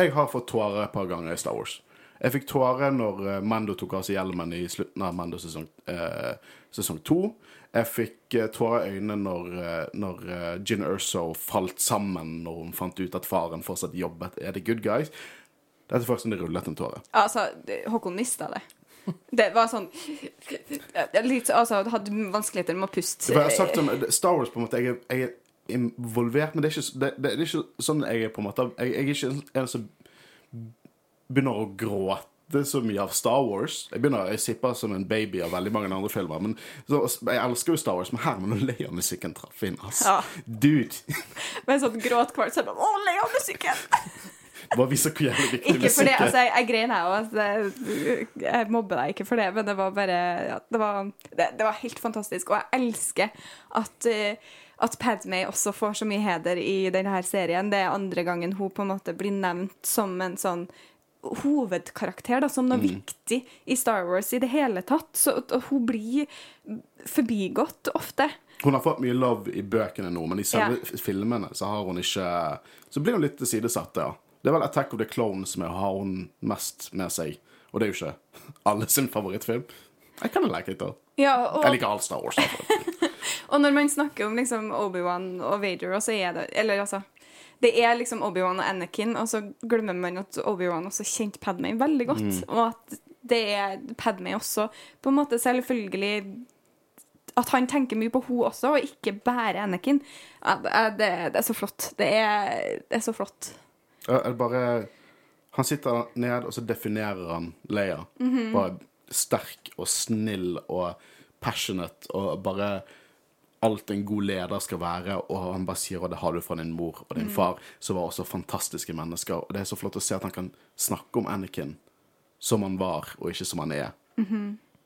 Speaker 1: Jeg har fått tårer et par ganger i Star Wars. Jeg fikk tårer når eh, Mando tok av seg hjelmen i slutten av Mando sesong, eh, sesong to. Jeg fikk eh, tårer i øynene når, eh, når eh, Gin Erso falt sammen når hun fant ut at faren fortsatt jobbet. Er det good guys? Dette er faktisk en rullet en tåre.
Speaker 3: Altså, Håkon mista det. Det var sånn litt, Altså, hadde vanskeligheter med å puste.
Speaker 1: Jeg har sagt om Star Wars, på en måte, jeg jeg er involvert, men det er, ikke, det, det er ikke sånn jeg er på en måte Jeg, jeg er ikke en som begynner å gråte så mye av Star Wars. Jeg begynner, jeg sipper som en baby av veldig mange andre filmer. Men så, Jeg elsker jo Star Wars, men her må Leia-musikken traff inn. ass.
Speaker 3: Ja.
Speaker 1: Dude!
Speaker 3: Med sånn gråt kvart, så jeg bare Å, Lea-musikken!
Speaker 1: Bare viser hvor jævlig viktig
Speaker 3: Ikke for det, altså, jeg, jeg grein jeg òg. Altså, jeg mobber deg ikke for det, men det var bare ja, det, var, det, det var helt fantastisk. Og jeg elsker at, uh, at Padmay også får så mye heder i denne serien. Det er andre gangen hun på en måte blir nevnt som en sånn hovedkarakter, da, som noe viktig i Star Wars i det hele tatt. Så hun blir forbigått ofte.
Speaker 1: Hun har fått mye love i bøkene nå, men i selve filmene så har hun ikke Så blir hun litt tilsidesatt, ja. Det er vel Attack of the Clones som har hun mest med seg. Og det er jo ikke alle sin favorittfilm. Jeg kan like it, da.
Speaker 3: Ja, og,
Speaker 1: Jeg liker all Star Wars.
Speaker 3: Og når man snakker om liksom Obi-Wan og Vader, og så er det Eller altså Det er liksom Obi-Wan og Anakin, og så glemmer man at Obi-Wan også kjente Padmay veldig godt. Og at det er Padmay også på en måte selvfølgelig At han tenker mye på hun også, og ikke bare Anakin. Det, er- så flott. Det er, det er så flott.
Speaker 1: Ja, er bare Han sitter ned, og så definerer han Leia. Bare sterk og snill og passionate og bare alt en god leder skal være, og han bare sier at det har du fra din mor og din far, som var også fantastiske mennesker. Og det er så flott å se at han kan snakke om Anakin som han var, og ikke som han er.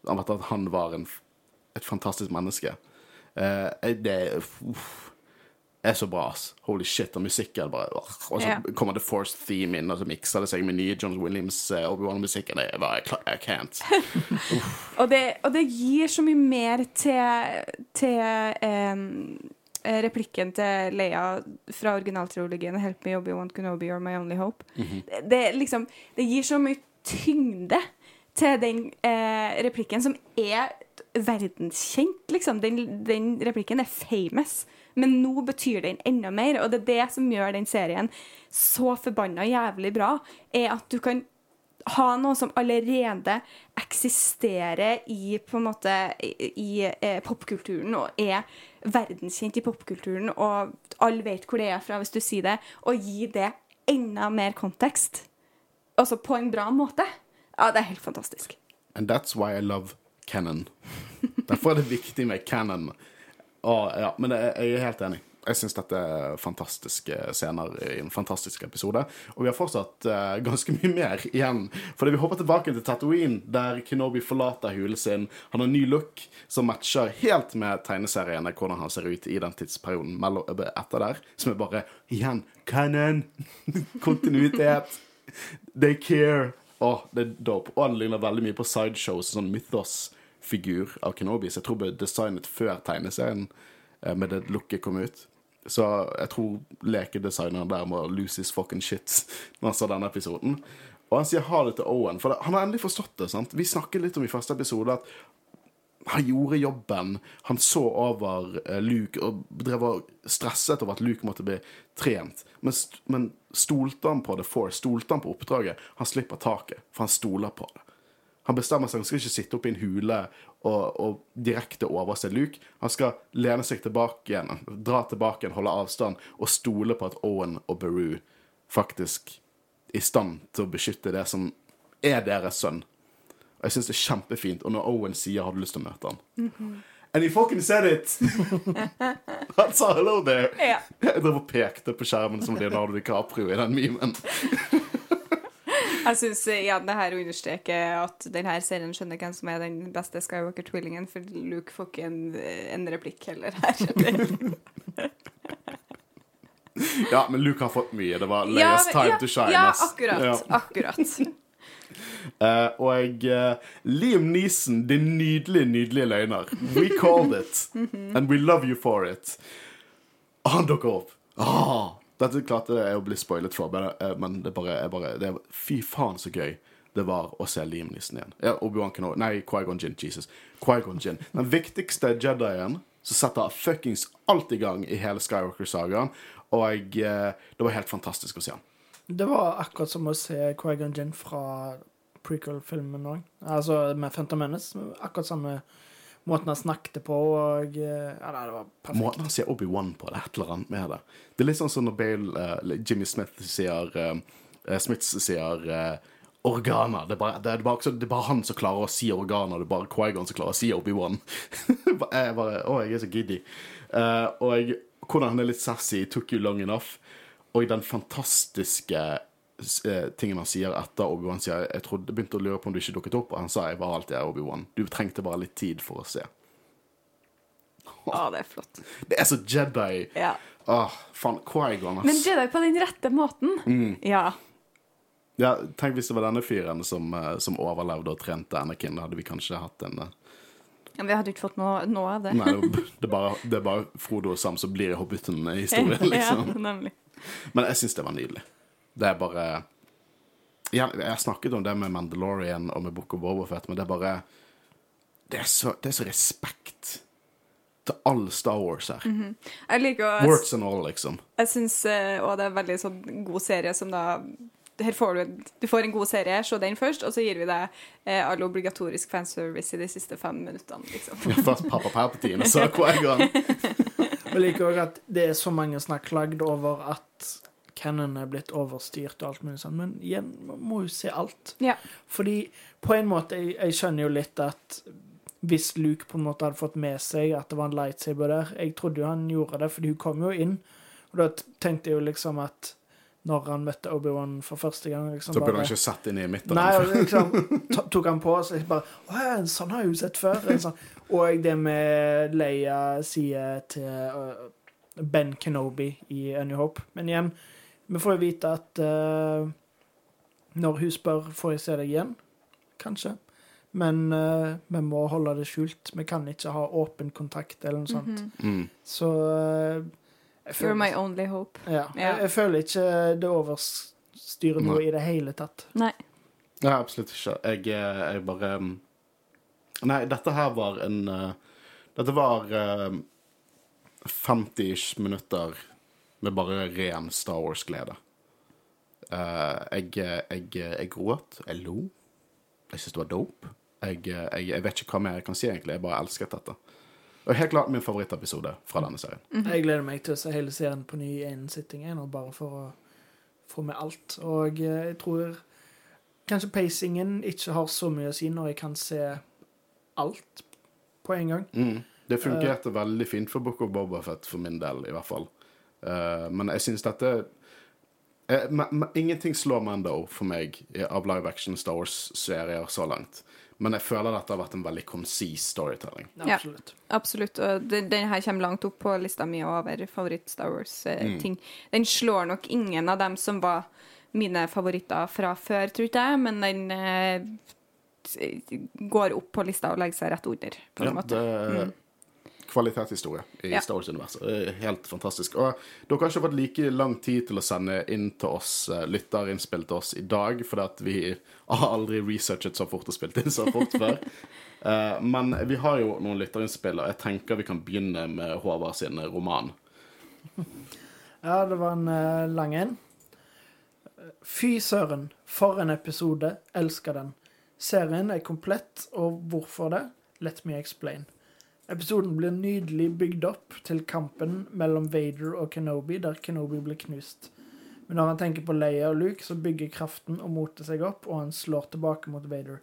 Speaker 1: Han vet at han var en, et fantastisk menneske. Uh, det uff, er så bra, ass. Holy shit. Og musikken bare. Og så kommer The Force Theme inn, og så mikser det seg med nye John Williams eh, Obi-Wan-musikken. Det er bare I can't.
Speaker 3: Og det, og det gir så mye mer til, til eh, replikken til Leia fra originaltrilogien 'Help me, Obi-Wan Kenobi, you're my only hope'. det, det, liksom, det gir så mye tyngde til den eh, replikken, som er verdenskjent, liksom. Den, den replikken er famous. Men nå betyr den enda mer, og det er det som gjør den serien så forbanna jævlig bra, er at du kan ha noe som allerede eksisterer i på en måte i, i eh, popkulturen og er verdenskjent i popkulturen, og alle vet hvor det er fra hvis du sier det, og gi det enda mer kontekst. Altså på en bra måte. Ja, det er helt fantastisk.
Speaker 1: And that's why I love canon. Derfor er det viktig med canon. Og, ja, men jeg, er helt enig. Jeg syns dette er fantastiske scener i en fantastisk episode. Og vi har fortsatt uh, ganske mye mer igjen. Fordi vi hopper tilbake til Tatooine, der Kenobi forlater hulen sin. Han har en ny look som matcher helt med tegneseriene, hvordan han ser ut i den tidsperioden mellom, etter der. Som er bare igjen canon! Kontinuitet! They care! Å, det er dope. Og han ligner veldig mye på sideshows, sånn mythos-figur av Kenobi. Så jeg tror det ble designet før tegneserien eh, med det looket kom ut. Så jeg tror lekedesigneren der må lose his fucking shit når han sa denne episoden. Og han sier ha det til Owen, for han har endelig forstått det. sant? Vi snakket litt om i første episode at han gjorde jobben. Han så over eh, Luke og drev og stresset over at Luke måtte bli trent. Men, men stolte han på The Force? Stolte han på oppdraget? Han slipper taket, for han stoler på det. Han bestemmer seg, han skal ikke sitte oppe i en hule og, og direkte overse Luke. Han skal lene seg tilbake igjen, dra tilbake igjen, holde avstand og stole på at Owen og Beru faktisk er i stand til å beskytte det som er deres sønn. Og jeg syns det er kjempefint. Og når Owen sier 'har du lyst til å møte han'? And he fucking said it! Han sa 'hello there'.
Speaker 3: Ja.
Speaker 1: Jeg drev og pekte på skjermen som Leonardo DiCaprio i den memen.
Speaker 3: Jeg syns igjen det her understreker at denne serien skjønner hvem som er den beste Skywalker-tvillingen, for Luke får ikke en, en replikk heller her.
Speaker 1: Ja, men Luke har fått mye. Det var Leias time
Speaker 3: ja,
Speaker 1: to shine.
Speaker 3: ja, akkurat.
Speaker 1: Ja.
Speaker 3: akkurat.
Speaker 1: Uh, og eh, Liam Neeson, din nydelige, nydelige løgner. We called it, and we love you for it. Han dukker opp. Ah, dette klarte jeg å bli spoilet for, men, eh, det er bare, er bare det er, Fy faen, så gøy det var å se Liam-nissen igjen. Ja, Obi-Wan Kenobi Nei, Quaigon Gin. Jesus. Quaigon Gin. Den viktigste Jedien som setter fuckings alt i gang i hele Skywalker-sagaen. Og jeg, det var helt fantastisk å se han.
Speaker 2: Det var akkurat som å se Quaigon Gin fra prequel-filmen òg. Altså med Phantom Menace. Akkurat samme måten han snakket på, og eh, Ja, nei, det var perfekt.
Speaker 1: Måten han sier Obi-Wan på, det er et eller annet med det. Det er litt sånn som når Bale, uh, Jimmy Smith sier uh, Smith sier uh, organer. Det er, bare, det, er bare, det er bare han som klarer å si organer. Det er bare Quaigon som klarer å si Obi-Wan. jeg bare, å, jeg er så giddy. Og jeg, hvordan han er litt sassy, took you long enough. Og den fantastiske eh, tingen han sier etter Obi-Wan sier Jeg trodde, begynte å lure på om du ikke dukket opp, og han sa jeg var alltid her, Obi-Wan. Du trengte bare litt tid for å se.
Speaker 3: Ja, det er flott.
Speaker 1: Det er så Jedi.
Speaker 3: Ja.
Speaker 1: Åh, faen. Quaigon, ass.
Speaker 3: Men Jedi på den rette måten.
Speaker 1: Mm.
Speaker 3: Ja.
Speaker 1: Ja, tenk hvis det var denne fyren som, eh, som overlevde og trente Anakin. Da hadde vi kanskje hatt en eh,
Speaker 3: Men vi hadde ikke fått noe, noe av det.
Speaker 1: Nei, det er bare, det er bare Frodo og Sam som blir i Hobbiten-historien, liksom.
Speaker 3: ja, nemlig.
Speaker 1: Men jeg syns det var nydelig. Det er bare ja, Jeg har snakket om det med Mandalorian og med Book of Overfett, men det er bare Det er så, det er så respekt til all Star Wars her.
Speaker 3: Jeg liker å
Speaker 1: Words and all, liksom.
Speaker 3: Jeg syns òg det er veldig sånn god serie som da her får du, du får en god serie, se den først, og så gir vi deg eh, all obligatorisk fanservice i de siste fem minuttene, liksom.
Speaker 1: Ja, Først pappa Palpatine, og så Quaigon.
Speaker 2: Jeg liker òg at det er så mange som har klagd over at Cannon er blitt overstyrt og alt mulig sånn, men igjen, man må jo se alt.
Speaker 3: Ja.
Speaker 2: Fordi på en måte, jeg, jeg skjønner jo litt at hvis Luke på en måte hadde fått med seg at det var en lightsaber der Jeg trodde jo han gjorde det, fordi hun kom jo inn. Og da tenkte jeg jo liksom at når han møtte Obi-Wan for første gang. Liksom,
Speaker 1: Så ble
Speaker 2: bare-
Speaker 1: han ikke satt inn i midten.
Speaker 2: Nei, og liksom tok han på, så jeg bare Å ja, en sånn har jeg jo sett før. En sånn. Og det med Leia sier til uh, Ben Kenobi i A New Hope. Men igjen, vi får jo vite at uh, når hun spør får jeg se deg igjen, kanskje. Men uh, vi må holde det skjult. Vi kan ikke ha åpen kontakt eller noe sånt.
Speaker 3: Mhm.
Speaker 1: Mm.
Speaker 2: Så uh,
Speaker 3: You're my only hope.
Speaker 2: ja,
Speaker 3: Yeah.
Speaker 2: jeg, jeg føler ikke det overstyrer noe i det hele tatt.
Speaker 3: Nei.
Speaker 1: Nei, absolutt ikke. Jeg, jeg bare mm, Nei, dette her var en Dette var eh, 50-ish minutter med bare ren Star Wars-glede. Uh, jeg, jeg, jeg gråt, jeg lo. Jeg syntes det var dope. Jeg, jeg, jeg vet ikke hva mer jeg kan si, egentlig. Jeg bare elsket dette. Og helt klart min favorittepisode fra denne serien.
Speaker 2: Jeg gleder meg til å se hele serien på ny innen én sitting, jeg nå, bare for å få med alt. Og eh, jeg tror kanskje pacingen ikke har så mye å si når jeg kan se alt på en gang.
Speaker 1: Mm. Det fungerte veldig fint for Book of Bobafett, for min del, i hvert fall. Eh, men jeg syns dette eh, men, men, Ingenting slår Mando for meg av live action Star Wars-serier så langt. Men jeg føler dette har vært en veldig konsis storytelling.
Speaker 3: Ja.
Speaker 2: Absolutt.
Speaker 3: Absolutt. Og den, den her kommer langt opp på lista mi over favoritt-Star
Speaker 1: Mm.
Speaker 3: Wars-ting. Den slår nok ingen av dem som var mine favoritter fra før, tror ikke jeg, men den eh, går opp på lista og legger seg rett under, på en
Speaker 1: Ja,
Speaker 3: måte.
Speaker 1: det er kvalitetshistorie i
Speaker 3: Ja.
Speaker 1: Star Wars-universet. Er Helt fantastisk. Og dere har ikke fått like lang tid til å sende inn til oss, eh, lytterinnspill til oss i dag, fordi at vi har aldri researchet så fort og spilt inn så fort før. uh, men vi har jo noen lytterinnspill, og jeg tenker vi kan begynne med Håvard sin roman.
Speaker 2: Ja, det var en uh, lang en. Fy søren, for en episode. Elsker den. Serien er komplett, og hvorfor det? Let me explain. Episoden blir nydelig bygd opp til kampen mellom Vader og Kenobi, der Kenobi blir knust. Men når han tenker på Leia og Luke, så bygger kraften og motet seg opp, og han slår tilbake mot Vader.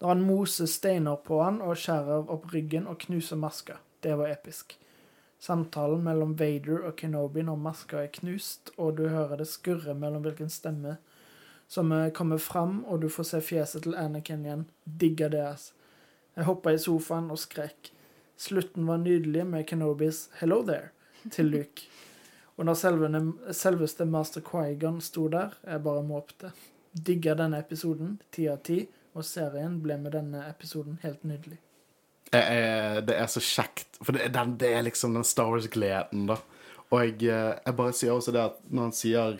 Speaker 2: Når han moser steiner på han og skjærer opp ryggen og knuser maska. Det var episk. Samtalen mellom Vader og Kenobi når maska er knust, og du hører det skurre mellom hvilken stemme som eh, kommer fram, og du får se fjeset til Anakin igjen. Digga det, ass. Jeg hoppa i sofaen og skrek. Slutten var nydelig med Kenobis 'Hello there' til Luke. Og når selveste master Quaigon sto der, jeg bare måpte. Digga denne episoden, ti av ti, og serien ble med denne episoden helt nydelig.
Speaker 1: Jeg, det er så kjekt, for det, er den, det er liksom den Star Wars-gleden, da. Og jeg, eh, jeg bare sier også det at når han sier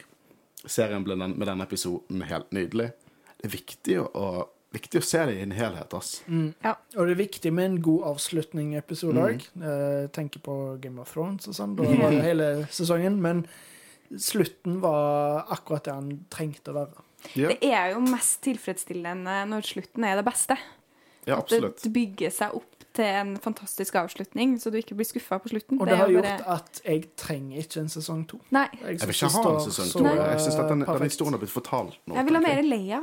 Speaker 1: serien ble den, med denne episoden helt nydelig, det er viktig å, viktig å se det i en helhet, ass.
Speaker 3: Ja.
Speaker 2: Og det er viktig med en god avslutning-episode
Speaker 1: Mm.
Speaker 2: òg. Eh, tenker på Game of Thrones og sånn. Da var det hele sesongen. Men slutten var akkurat det han trengte å være.
Speaker 1: Ja,
Speaker 3: Det er jo mest tilfredsstillende når slutten er det beste.
Speaker 1: ja absolutt.
Speaker 3: At det bygger seg opp til en fantastisk avslutning, så du ikke blir skuffa på slutten.
Speaker 2: Og det har
Speaker 3: jo
Speaker 2: gjort at jeg trenger ikke en sesong to.
Speaker 3: Nei.
Speaker 1: Jeg vil ikke ha en sesong to. Jeg syns den, den historien har blitt fortalt nå.
Speaker 3: Jeg vil ha mer. Leia.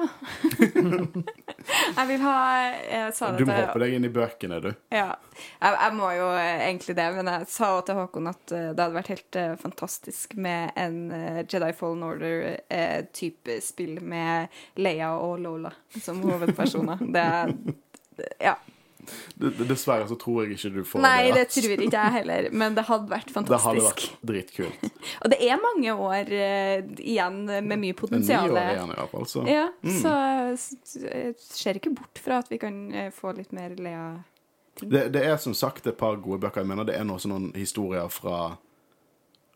Speaker 3: jeg vil ha Jeg sa det
Speaker 1: Du må
Speaker 3: til
Speaker 1: hoppe deg inn i bøkene, du.
Speaker 3: Ja. Jeg, jeg må jo eh, egentlig det, men jeg sa også til Håkon at eh, det hadde vært helt uh, fantastisk med en uh, Jedi Fallen Order-type spill med Leia og Lola som hovedpersoner. Det, er Ja.
Speaker 1: Dessverre så tror jeg ikke du får
Speaker 3: Nei, det
Speaker 1: ass.
Speaker 3: tror ikke jeg heller, men det hadde vært fantastisk.
Speaker 1: Det hadde vært dritkult.
Speaker 3: Og det er mange år uh, igjen med mye
Speaker 1: En ni
Speaker 3: potensial.
Speaker 1: år igjen, i hvert fall. Så.
Speaker 3: Ja, så jeg ser ikke bort fra at vi kan uh, få litt mer Lea.
Speaker 1: Det, det er som sagt et par gode bøker. Jeg mener det er noen historier fra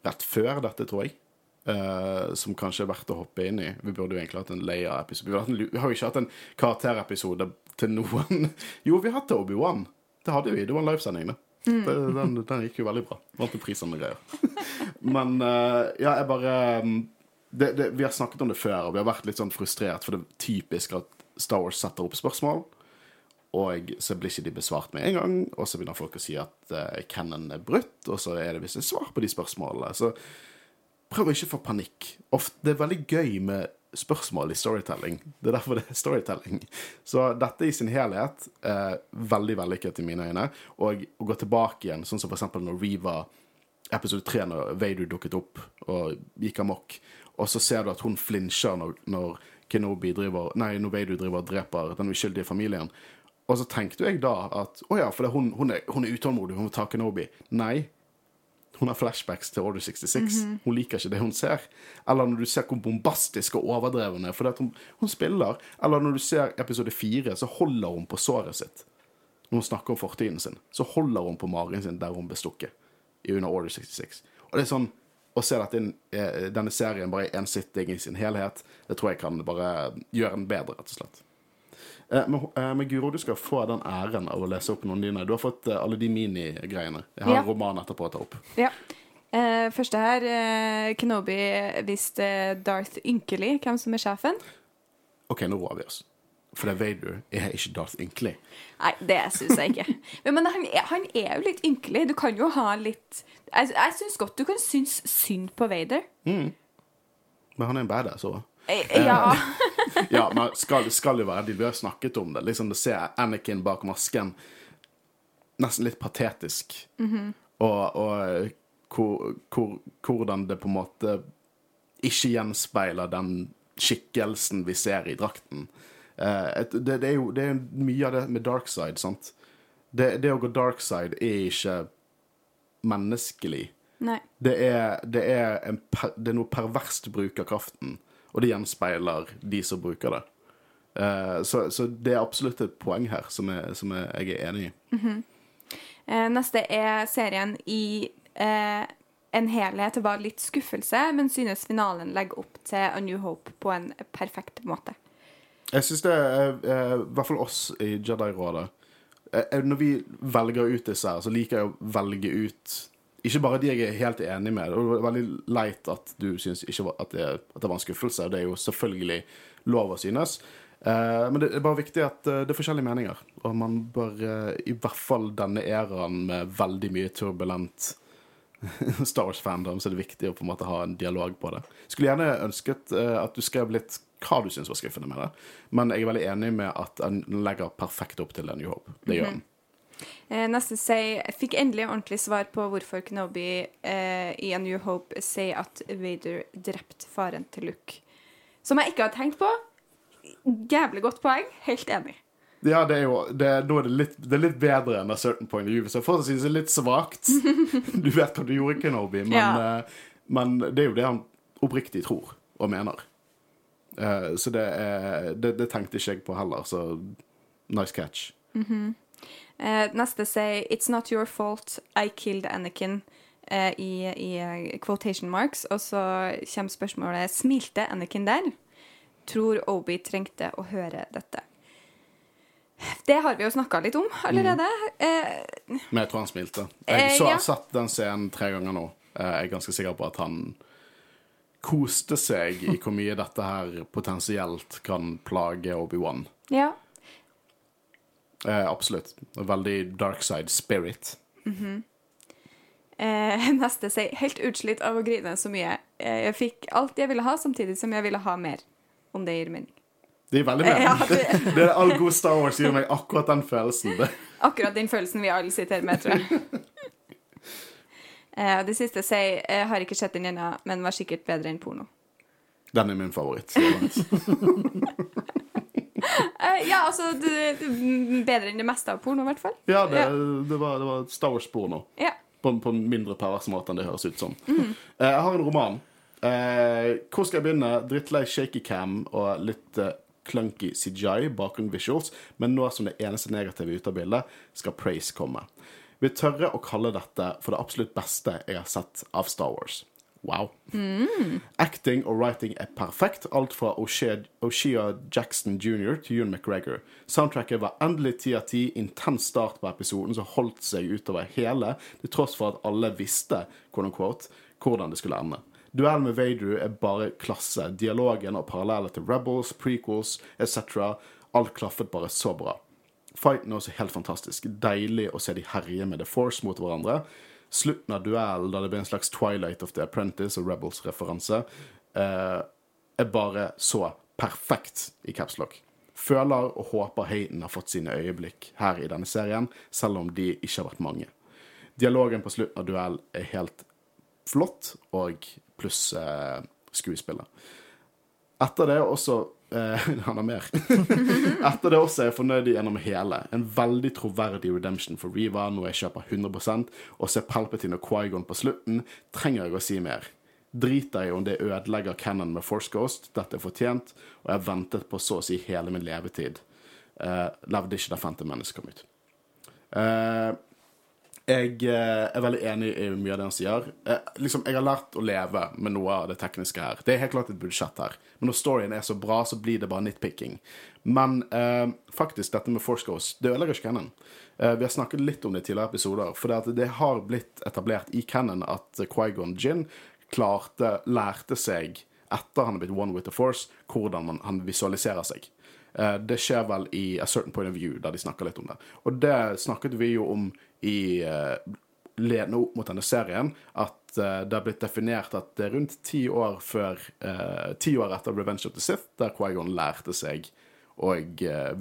Speaker 1: rett før dette, tror jeg. Uh, som kanskje er verdt å hoppe inn i. Vi burde jo egentlig hatt en Leia-episode. Vi, vi har jo ikke hatt en karakterepisode til noen. Jo, vi har hatt Obi-Wan. Det hadde vi. Det var en livesending, det. det den, den gikk jo veldig bra. Vant en pris og greier. Men eh, ja, jeg bare mm, det, det, Vi har snakket om det før, og vi har vært litt sånn frustrert, for det er typisk at Star Wars setter opp spørsmål. Og så blir ikke de besvart med en gang, og så begynner folk å si at uh, Cannon er brutt, og så er det visst et svar på de spørsmålene. Så prøv å ikke få panikk. Ofte, det er veldig gøy med spørsmål i storytelling. Det er derfor det er storytelling. Så dette i sin helhet er veldig vellykket i mine øyne. Og å gå tilbake igjen, sånn som for eksempel når Reva episode tre, når Vader dukket opp og gikk amok, og så ser du at hun flinsjer når, når Kenobi driver Nei, når Vader driver og dreper den uskyldige familien. Og så tenkte jeg da at å ja, for hun, hun, er, hun er utålmodig, hun vil ta Kenobi. Nei. Hun har flashbacks til Order 66. Hun liker ikke det hun ser. Eller når du ser hvor bombastisk og overdreven hun er hun, hun spiller. Eller når du ser episode fire, så holder hun på såret sitt. Når hun snakker om fortiden sin, så holder hun på magen sin der hun ble stukket. Under Order 66. Og det er sånn å se at eh, denne serien bare er én sitting i sin helhet, det tror jeg kan bare gjøre den bedre, rett og slett. Eh, Men, eh, men Guro, du skal få den æren av å lese opp noen dine. Du har fått eh, alle de minigreiene. Jeg har
Speaker 3: Ja.
Speaker 1: en roman etterpå å ta opp.
Speaker 3: Ja. Eh, første her eh, Kenobi visste Darth ynkelig hvem som er sjefen.
Speaker 1: OK, nå roer vi oss. For det Vader er ikke Darth ynkelig.
Speaker 3: Nei, det syns jeg ikke. Men, men han, er, han er jo litt ynkelig. Du kan jo ha litt Jeg, jeg syns godt du kan synes synd på Vader.
Speaker 1: Men han er en badass òg.
Speaker 3: Ja.
Speaker 1: Ja, men skal, skal jo være de Vi har snakket om det. Liksom Du ser Anakin bak masken. Nesten litt patetisk. Og, og hvor, hvor, hvordan det på en måte ikke gjenspeiler den skikkelsen vi ser i drakten. Uh, det, det er jo det er mye av det med dark side, sant. Det, det å gå dark side er ikke menneskelig.
Speaker 3: Nei.
Speaker 1: Det er, det er, en det er noe perverst bruk av kraften, og det gjenspeiler de som bruker det. Eh, så, så det er absolutt et poeng her som, jeg- som er, jeg er enig i.
Speaker 3: Eh, neste er serien i eh, en helhet var litt skuffelse, men synes finalen legger opp til A New Hope på en perfekt måte.
Speaker 1: Jeg syns det er I hvert fall oss i Jedi-rådet Når vi velger ut disse her, så liker jeg å velge ut ikke bare de jeg er helt enig med. Det er veldig leit at du syns at, det, at det var en skuffelse. Det er jo selvfølgelig lov å synes. Eh, men det er bare viktig at eh, det er forskjellige meninger. Og man bør, eh, i hvert fall denne æraen med veldig mye turbulent Star Wars-fandom, så er det viktig å på en måte ha en dialog på det. Skulle gjerne ønsket at du skrev litt hva du syns var skuffende med det, men jeg er veldig enig med at den legger perfekt opp til en New Hope. Det gjør den.
Speaker 3: Eh, neste sier fikk endelig ordentlig svar på hvorfor Kenobi eh, i A New Hope sier at Vader drepte faren til Luke. Som jeg ikke har tenkt på. Jævlig godt poeng. Helt enig.
Speaker 1: Ja, det er jo det, Nå er det litt, det er litt bedre enn A Certain Point of View, så jeg fortsatt synes det litt svakt. Du vet hva du gjorde, Kenobi, men,
Speaker 3: Ja.
Speaker 1: eh, men det er jo det han oppriktig tror og mener. Eh, så det, er, det, det tenkte ikke jeg på heller, så nice catch.
Speaker 3: Eh, neste sier It's not your fault I killed Anakin. Eh, I, i eh, quotation marks. Og så kommer spørsmålet Smilte Anakin der? Tror Obi trengte å høre dette? Det har vi jo snakka litt om allerede. Eh,
Speaker 1: Men jeg tror han smilte.
Speaker 3: Eh,
Speaker 1: Jeg så,
Speaker 3: ja.
Speaker 1: har sett den scenen tre ganger nå. Eh, Jeg er ganske sikker på at han koste seg i hvor mye dette her potensielt kan plage Obi-Wan.
Speaker 3: ja.
Speaker 1: Eh, absolutt. Veldig dark side spirit.
Speaker 3: Eh, neste sier Helt utslitt av å grine så mye. Eh, jeg fikk alt jeg ville ha, samtidig som jeg ville ha mer. Om det gir mening.
Speaker 1: Det gir veldig mening.
Speaker 3: Ja, det-
Speaker 1: det er all god Star Wars gir meg akkurat den følelsen. Det.
Speaker 3: Akkurat den følelsen vi alle sitter med, tror jeg. Eh, det siste sier Jeg har ikke sett den ennå, men var sikkert bedre enn porno.
Speaker 1: Den er min favoritt.
Speaker 3: Eh, ja, altså det, det, Bedre enn det meste av porno, i hvert fall.
Speaker 1: Ja, det,
Speaker 3: Ja.
Speaker 1: det, var, det var Star Wars-porno.
Speaker 3: Ja.
Speaker 1: På, på en mindre pervers måte enn det høres ut som. Eh, jeg har en roman. Eh, hvor skal jeg begynne? Drittlei shaky cam og litt eh, clunky CGI, bakgrunn visuals, men nå som det eneste negative ute av bildet, skal praise komme. Vi tørre å kalle dette for det absolutt beste jeg har sett av Star Wars. Wow. Acting og writing er perfekt, alt fra O'Shea Jackson jr. til Ewan McGregor. Soundtracket var endelig ti av ti, intens start på episoden som holdt seg utover hele, til tross for at alle visste quote hvordan det skulle ende. Duellen med Vaderu er bare klasse. Dialogen og paralleller til Rebels, prequels etc. Alt klaffet bare så bra. Fighten er også helt fantastisk. Deilig å se de herje med The Force mot hverandre. Slutten av duellen, da det blir en slags Twilight of the Apprentice og Rebels-referanse, eh, er bare så perfekt i capslock. Føler og håper Hayden har fått sine øyeblikk her i denne serien, selv om de ikke har vært mange. Dialogen på slutten av duell er helt flott, og pluss eh, skuespillet. Etter det også eh, Han har mer. Etter det også er jeg fornøyd gjennom hele. En veldig troverdig redemption for Riva, noe jeg kjøper 100% ser se Palpatine og Quaigon på slutten, trenger jeg å si mer. Driter jeg om det ødelegger Cannon med Force Ghost, dette er fortjent, og jeg har ventet på så å si hele min levetid. Uh, levde ikke da Phantom Menace kom ut. Eh, jeg eh, er veldig enig i mye av det han sier. Eh, liksom, jeg har lært å leve med noe av det tekniske her. Det er helt klart et budsjett her. Men når storyen er så bra, så blir det bare nitpicking. Men eh, faktisk, dette med Force Ghost, det ødelegger ikke Cannon. Eh, vi har snakket litt om det i tidligere episoder. For det, det, har blitt etablert i Cannon at Quaigon Gin klarte, lærte seg, etter han har blitt one with the force, hvordan man, han visualiserer seg. Eh, det skjer vel i A Certain Point of View, der de snakker litt om det. Og det snakket vi jo om i uh, ledende opp mot denne serien, at uh, det har blitt definert at det er rundt ti år før Ti år etter Revenge of the Sith, der Quaigon lærte seg å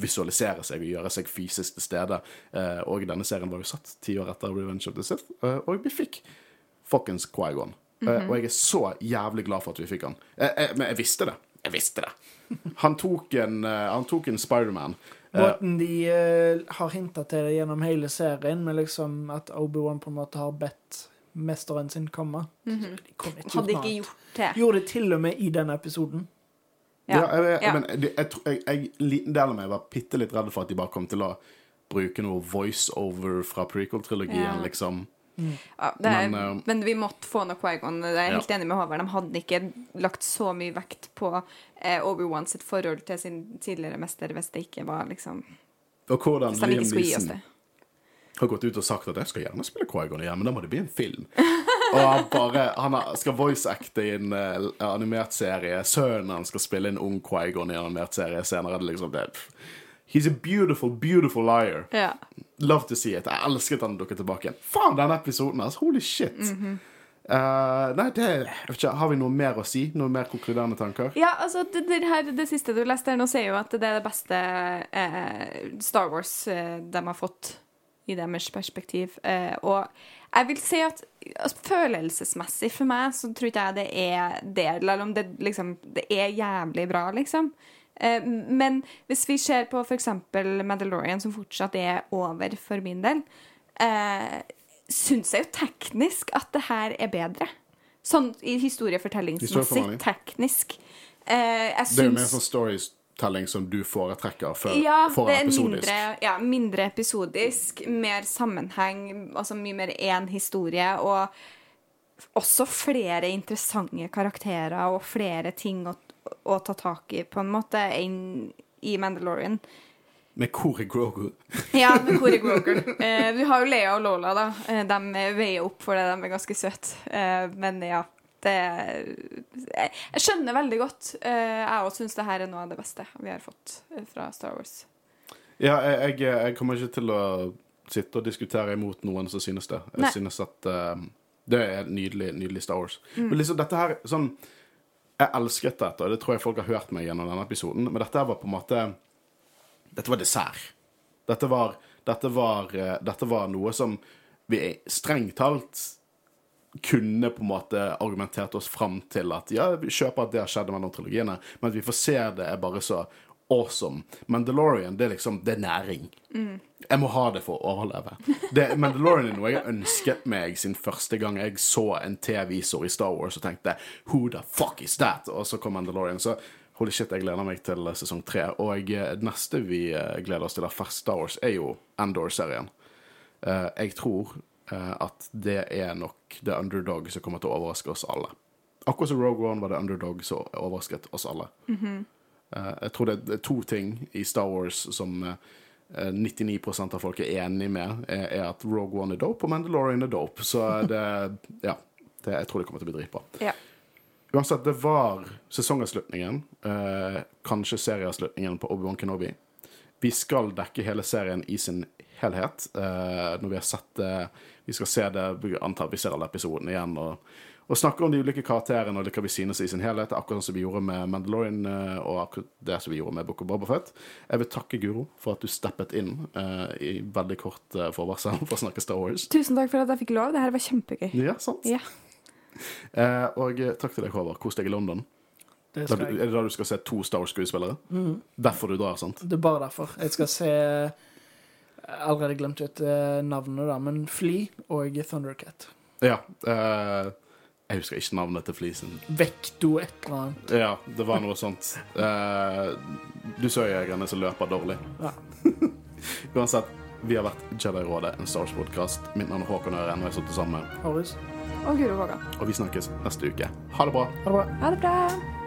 Speaker 1: visualisere seg og gjøre seg fysisk til stede. og denne serien var jo satt ti år etter Revenge of the Sith, og vi fikk fuckings Quaigon. Mm -hmm. og jeg er så jævlig glad for at vi fikk han. men jeg visste det. Jeg visste det. Han tok en, uh, en Spiderman.
Speaker 2: Uh, Måten de uh, har hinta til det gjennom hele serien, med liksom at Obi-Wan på en måte har bedt mesteren sin komme.
Speaker 3: Mm -hmm. de kom ikke Hadde ikke gjort det.
Speaker 2: Gjorde det til og med i den episoden.
Speaker 1: Ja, ja, jeg, jeg, ja. men jeg, jeg, jeg, liten del av meg var bitte litt redd for at de bare kom til å bruke noe voiceover fra prequel-trilogien, ja. liksom.
Speaker 3: Mm. Ja, er, men, uh, men, vi måtte få noe Quaigon. Jeg er helt ja. enig med Håvard. De hadde ikke lagt så mye vekt på eh, Obi-Wan sitt forhold til sin tidligere mester hvis det ikke var liksom
Speaker 1: Og hvordan Liam Neeson har gått ut og sagt at jeg skal gjerne spille Quaigon igjen, men da må det bli en film. og han bare Han skal voice-acte i en uh, animert serie. Sønnen hans skal spille en ung Quaigon i en animert serie senere. Det liksom det He's a beautiful, beautiful liar.
Speaker 3: Yeah.
Speaker 1: Love to see it. Jeg elsket han dukket tilbake igjen. Faen, denne episoden, altså. Holy shit. Mm -hmm. uh, nei, det ikke, Har vi noe mer å si? Noe mer konkluderende tanker?
Speaker 3: Ja, altså, det, det, her, det siste du leste her nå, sier jo at det er det beste eh, Star Wars eh, de har fått i deres perspektiv. Eh, og jeg vil si at altså, følelsesmessig for meg så tror ikke jeg det er det, eller om det liksom Det er jævlig bra, liksom. Eh, men hvis vi ser på f.eks. Mandalorian, som fortsatt er over for min del, eh, syns jeg jo teknisk at det her er bedre. Sånn i historiefortellingsmessig. Teknisk.
Speaker 1: Eh, jeg syns Det er jo mer sånn storytelling som du foretrekker for, ja, for episodisk.
Speaker 3: Mindre, ja, mindre episodisk, mer sammenheng, altså mye mer én historie. Og også flere interessante karakterer og flere ting å, å ta tak i, på en måte, enn i Mandalorian.
Speaker 1: Med Kore Grogu.
Speaker 3: ja, med Kore Grogu. Eh, vi har jo Lea og Lola, da. Eh, de veier opp for det. De er ganske søte. Eh, men ja. Det Jeg skjønner veldig godt. Eh, jeg òg syns det her er noe av det beste vi har fått eh, fra Star Wars.
Speaker 1: Ja, jeg, jeg, kommer ikke til å sitte og diskutere imot noen som synes det. Jeg Nei. synes at uh, det er nydelig, nydelig Star Wars. Mm. Men liksom dette her sånn Jeg elsket dette, og det tror jeg folk har hørt meg gjennom denne episoden, men dette var på en måte Dette var dessert. Dette var, dette var, uh, dette var noe som vi strengt talt kunne på en måte argumentert oss fram til at ja, vi kjøper at det har skjedd mellom trilogiene, men at vi får se det er bare så awesome. Mandalorian det er liksom det er næring. Mm. Jeg må ha det for å overleve. Det, Mandalorian er noe jeg ønsket meg sin første gang jeg så en TV-visor i Star Wars og tenkte Who the fuck is that? Og så kom Mandalorian. Så holy shit, jeg gleder meg til sesong tre. Og det neste vi eh, gleder oss til av fersk Star Wars, er jo Endor-serien. Eh, jeg tror eh, at det er nok The Underdog som kommer til å overraske oss alle. Akkurat som Rogue One var det Underdog som overrasket oss alle. Mm -hmm. Eh, jeg tror det er to ting i Star Wars som 99 eh, av folk er enig med, er at Rogue One er dope, og Mandalorian er dope. Så det Ja. Det, jeg tror det kommer til å bli dritbra.
Speaker 3: Ja.
Speaker 1: Uansett, det var sesongavslutningen, eh, kanskje serieavslutningen på Obi-Wan Kenobi. Vi skal dekke hele serien i sin helhet. Eh, når vi har sett det Vi skal se det, antar vi ser alle episodene igjen. og og snakke om de ulike karakterene og det hva vi synes i sin helhet. Akkurat som vi gjorde med Mandalorian eh, og akkurat det som vi gjorde med Book of Bobafett. Jeg vil takke Guro for at du steppet inn uh, i veldig kort uh, forvarsel for å snakke Star Wars.
Speaker 3: Tusen takk for at jeg fikk lov. Det her var kjempegøy.
Speaker 1: Ja, sant.
Speaker 3: Ja.
Speaker 1: Uh, og takk til deg, Håvard. Kos deg i London.
Speaker 2: Det skal jeg.
Speaker 1: er det da du skal se to Star Wars-skuespillere? Derfor du drar, sant?
Speaker 2: Det er bare derfor. Jeg skal se jeg har Allerede glemt ut navnet, da, men Flea og Thundercat.
Speaker 1: Ja. Eh, jeg husker ikke navnet til Flisen.
Speaker 2: Vekto et eller annet.
Speaker 1: Ja, det var noe sånt. Uh, du så jegerne som løper dårlig.
Speaker 2: Ja.
Speaker 1: Uansett, vi har vært Jedi-rådet, en Star Wars-podkast. Mitt navn er Håkon Øren, og jeg har sammen sammen.
Speaker 2: Horus.
Speaker 3: Og Guro Våga.
Speaker 1: Og vi snakkes neste uke. Ha det bra.
Speaker 2: Ha det bra.
Speaker 3: Ha det bra.